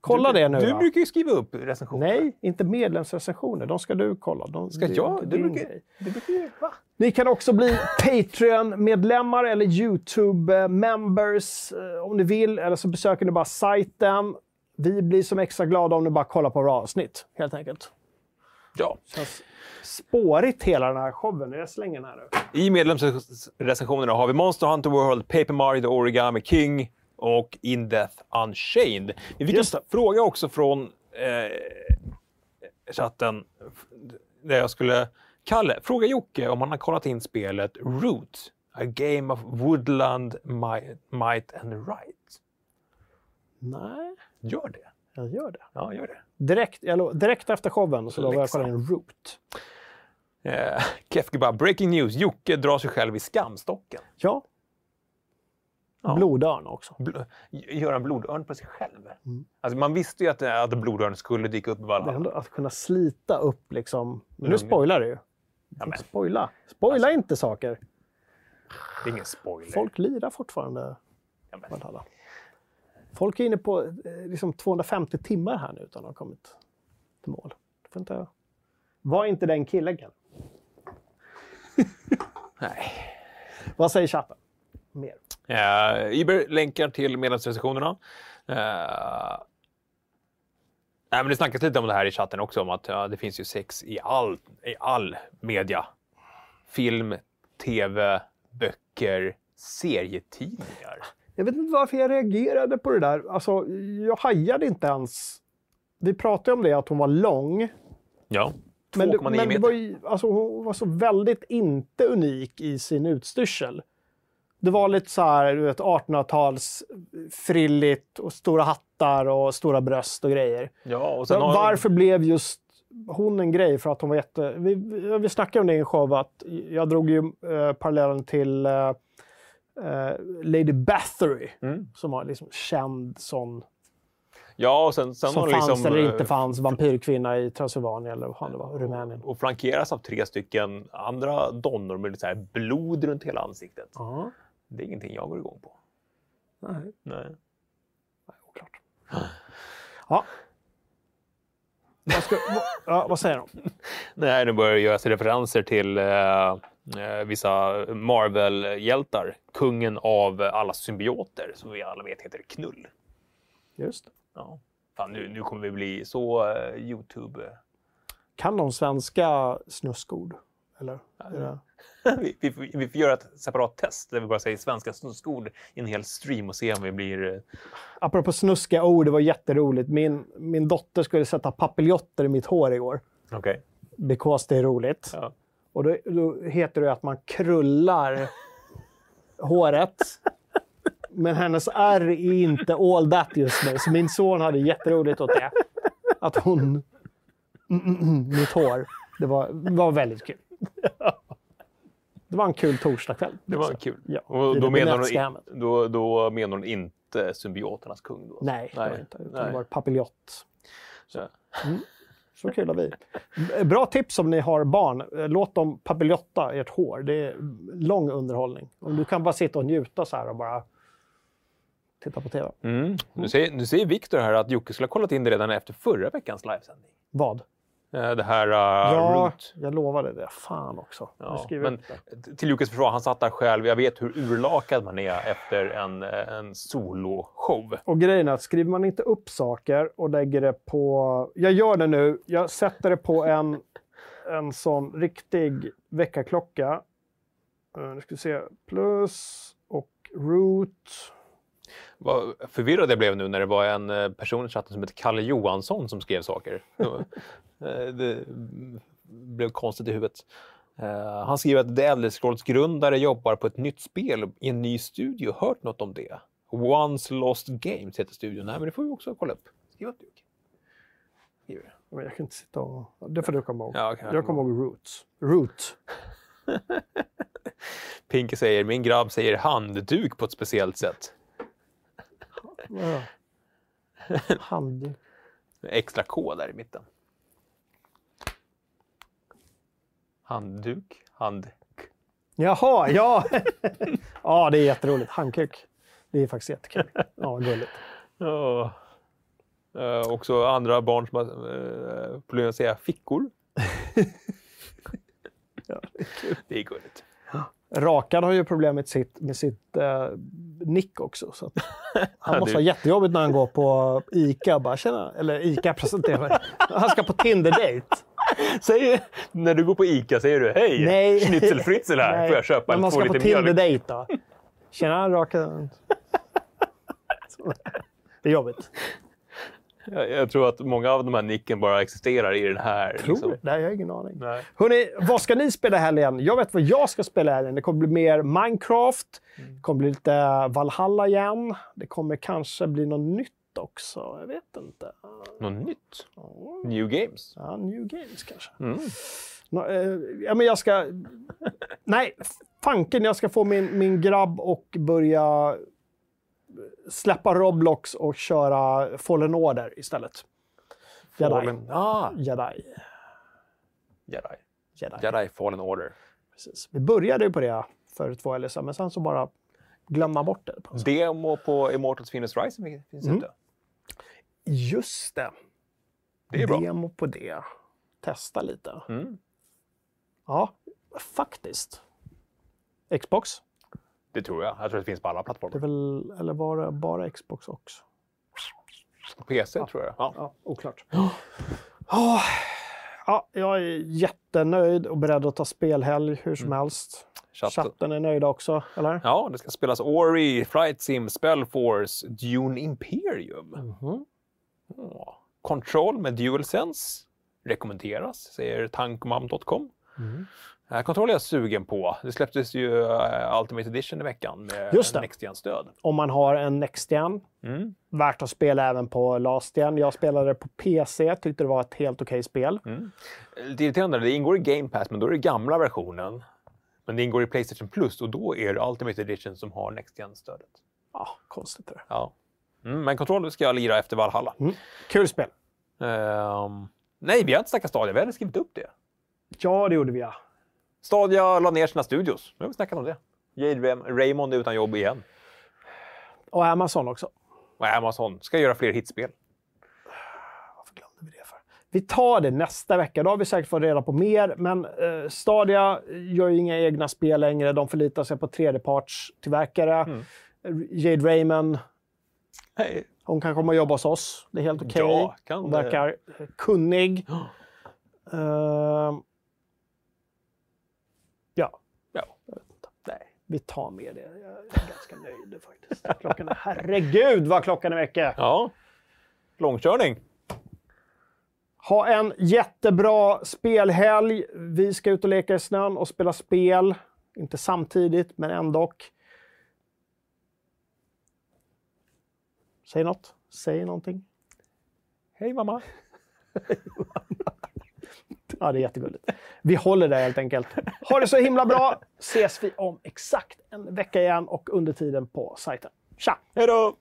Kolla du, det nu Du då. brukar ju skriva upp recensioner. Nej, inte medlemsrecensioner. De ska du kolla. De, Ska det- jag? det Du brukar, du brukar ju... Va? Ni kan också bli Patreon-medlemmar eller YouTube-members eh, om ni vill. Eller så besöker ni bara sajten. Vi blir som extra glada om ni bara kollar på våra avsnitt, helt enkelt. Ja. Känns spårigt hela den här showen. Jag slänger den här nu. I medlemsrecensionerna har vi Monster Hunter World, Paper Mario The Origami King och In Death Unchained. Vi fick en Just det. fråga också från eh, chatten där jag skulle... Kalle, fråga Jocke om han har kollat in spelet Root, A Game of Woodland Might, Might and Right. Nej, Gör det. jag gör det. Ja, gör det. Direkt, jag direkt efter showen så lovar jag att kolla in Root. Eh, Kefkebab, breaking news. Jocke drar sig själv i skamstocken. Ja. Ja. Blodörn också. Bl- gör en blodörn på sig själv. Alltså man visste ju att, att blodörn skulle dyka upp i Valhalla. att kunna slita upp liksom... Men nu spoilar du ju. Ja, Spoila. Spoila inte saker. det är ingen spoiler. Folk lirar fortfarande Ja, Valhalla. Folk är inne på eh, liksom 250 timmar här nu utan att ha kommit till mål. Får inte... Var inte den killen. Ken. nej. Vad säger chatten? Mer. Uh, Iber länkar till medlemsrecensionerna. Uh, nej, men det snackas lite om det här i chatten också, om att ja, det finns ju sex i all, i all media. Film, tv, böcker, serietidningar. Jag vet inte varför jag reagerade på det där. Alltså, jag hajade inte ens. Vi pratade om det, att hon var lång. Ja, Men, det, 2,9 men det meter. var ju, alltså, hon var så väldigt inte unik i sin utstyrsel. Det var lite så här, du vet, 1800-tals frilligt och stora hattar och stora bröst och grejer. Ja, och sen varför blev just hon en grej? För att hon var jätte... Vi, vi vi snackade om det i en show, att jag drog ju eh, parallellen till eh, eh, Lady Bathory, Mm. som var liksom känd sån, Ja, och sen, sen som har fanns liksom, eller eh, inte fanns, vampyrkvinna i Transylvanien eller vad det var, Rumänien. och flankeras av tre stycken andra donnor med så här blod runt hela ansiktet. Ja, Det är ingenting jag går igång på. nej, Nej. nej, oklart. Ja. Ska, vad, ja, vad säger de? Nej, nu börjar det göras referenser till eh, eh, vissa Marvel-hjältar. Kungen av alla symbioter, som vi alla vet heter Knull. Just det. Ja. Fan, nu, nu kommer vi bli så eh, Youtube... Kan de svenska snuskord? Eller? Det- vi, vi, får- vi får göra ett separat test där vi bara säger svenska snuskord i en hel stream och se om vi blir... eh, Apropå snuskiga ord, det var jätteroligt. Min, min dotter skulle sätta papiljotter i mitt hår igår. Okej. Because det är roligt. Ja. Och då, då heter det att man krullar håret. Men hennes R är inte all that just nu. Så min son hade jätteroligt åt det. Att hon... Mm, mm, mm, mitt hår. Det var, var väldigt kul. Det var en kul torsdagkväll. Det var kul. Ja, Och då det menar, hon, då, då menar hon inte symbioternas kung? Då. Nej, det var Nej, inte. Utan nej. det var papiljott. Så. Så kul vi. Bra tips om ni har barn. Låt dem papiljotta ert hår. Det är lång underhållning. Om du kan bara sitta och njuta så här och bara titta på TV. Mm. Nu säger, nu säger Viktor här att Jocke skulle ha kollat in det redan efter förra veckans livesändning. Vad? Eh, Det här uh, ja, Root. jag lovade det. Fan också. Ja, men till Jockes försvar, han satt där själv. Jag vet hur urlakad man är efter en, eh, en soloshow. Och grejen är att skriver man inte upp saker och lägger det på... Jag gör det nu. Jag sätter det på en, en sån riktig väckarklocka. Nu ska vi se. Plus och root. Vad förvirrad jag blev nu när det var en person i chatten som hette Kalle Johansson som skrev saker. Eh, det blev konstigt i huvudet. Eh, Han skriver att The Elder Scrolls grundare jobbar på ett nytt spel i en ny studio. Hört något om det? Once Lost Games heter studion. Nej, men det får vi också kolla upp. Skriv upp det. Men jag kan inte sitta och... Det får du komma ihåg. Ja, okej, jag kommer ihåg roots. Root. Pinky säger, min grabb säger handduk på ett speciellt sätt. Ja. Hand... Extra K där i mitten. Handduk, hand... Jaha, ja! ja, det är jätteroligt. Handkuk. Det är faktiskt jättekul. Ja, gulligt. Ja. Eh, också andra barn som har uh, problem att säga fickor. Ja, Det är gulligt. Rakan har ju problem med sitt, med sitt eh, nick också. Så han måste ha jättejobbigt när han går på ICA bara tjena, eller ICA presenterar. Han ska på Tinder-date. Säg, när du går på Ica säger du hej, Nej. schnitzelfritzel här, Nej, får jag köpa När en man två ska på mjölk? Tinder-date då. Tjena, Rakan. Så. Det är jobbigt. Jag, jag tror att många av de här nicken bara existerar i den här. Tror liksom. Nej, jag har ingen aning. Nej. Hörrni, vad ska ni spela helgen? Jag vet vad jag ska spela helgen. Det kommer bli mer Minecraft. Det kommer bli lite Valhalla igen. Det kommer kanske bli något nytt också. Jag vet inte. Något nytt? New Games? Ja, New Games kanske. Mm. Nå, eh, ja, men jag ska... Nej, fanken. Jag ska få min, min grabb och börja släppa Roblox och köra Fallen Order istället. Jedi. Fallen, ah, Jedi. Jedi. Jedi. Jedi Fallen Order. Precis. Vi började ju på det för två eller så, men sen så bara glömma bort det. på. Demo på Immortals Phoenix Rising finns Mm. ute. Just det. Det är bra. Demo på det. Testa lite. Mm. Ja, faktiskt. Xbox? Det tror jag. Jag tror att det finns på alla Det är plattformar. väl, eller var det bara Xbox också? PC tror jag. Ja. Ja, oklart. Ja, ja, jag är jättenöjd och beredd att ta spelhelg hur som helst. Chatten. Chatten är nöjda också, eller? Ja, det ska spelas Ori, Flight Sim, Spellforce, Dune Imperium. Mhm. Control med DualSense rekommenderas, säger tankmam.com. Mm. Uh, Control är jag sugen på. Det släpptes ju eh, Ultimate Edition i veckan med Just Gen-stöd. Om man har en Next Gen, Mm. värt att spela även på Last Gen. Jag spelade på PC, tyckte det var ett helt okej spel. Mm. Lite irriterande, det ingår i Game Pass, men då är det gamla versionen. Men det ingår i Playstation Plus och då är det Ultimate Edition som har Next Gen-stödet. Ja, konstigt det. Ja. Mm, men Control ska jag lira efter Valhalla. Kul spel. Ehm, nej, vi har inte snackat Stadia. Vi hade skrivit upp det. Ja, det gjorde vi ja. Stadia la ner sina studios. Nu har vi snackat om det. Jade Raymond är utan jobb igen. Och Amazon också. Och Amazon ska göra fler hitspel. Varför glömde vi det för? Vi tar det nästa vecka. Då har vi säkert fått reda på mer. Men eh, Stadia gör ju inga egna spel längre. De förlitar sig på tredjepartstillverkare. Mm. Jade Raymond, Hej. hon kan komma och jobba hos oss. Det är helt okej. Ja, kan hon verkar eh, kunnig. Ehm, ja, Ja. Nej. vi tar med det. Jag är ganska nöjd faktiskt. Klockan är, herregud vad klockan är mycket! Ja. Långkörning. Ha en jättebra spelhelg. Vi ska ut och leka i snön och spela spel. Inte samtidigt, men ändå. Säg något. Säg någonting. Hej mamma! Ja, det är jättegulligt. Vi håller där helt enkelt. Ha det så himla bra! Ses vi om exakt en vecka igen och under tiden på sajten. Tja! Hej då!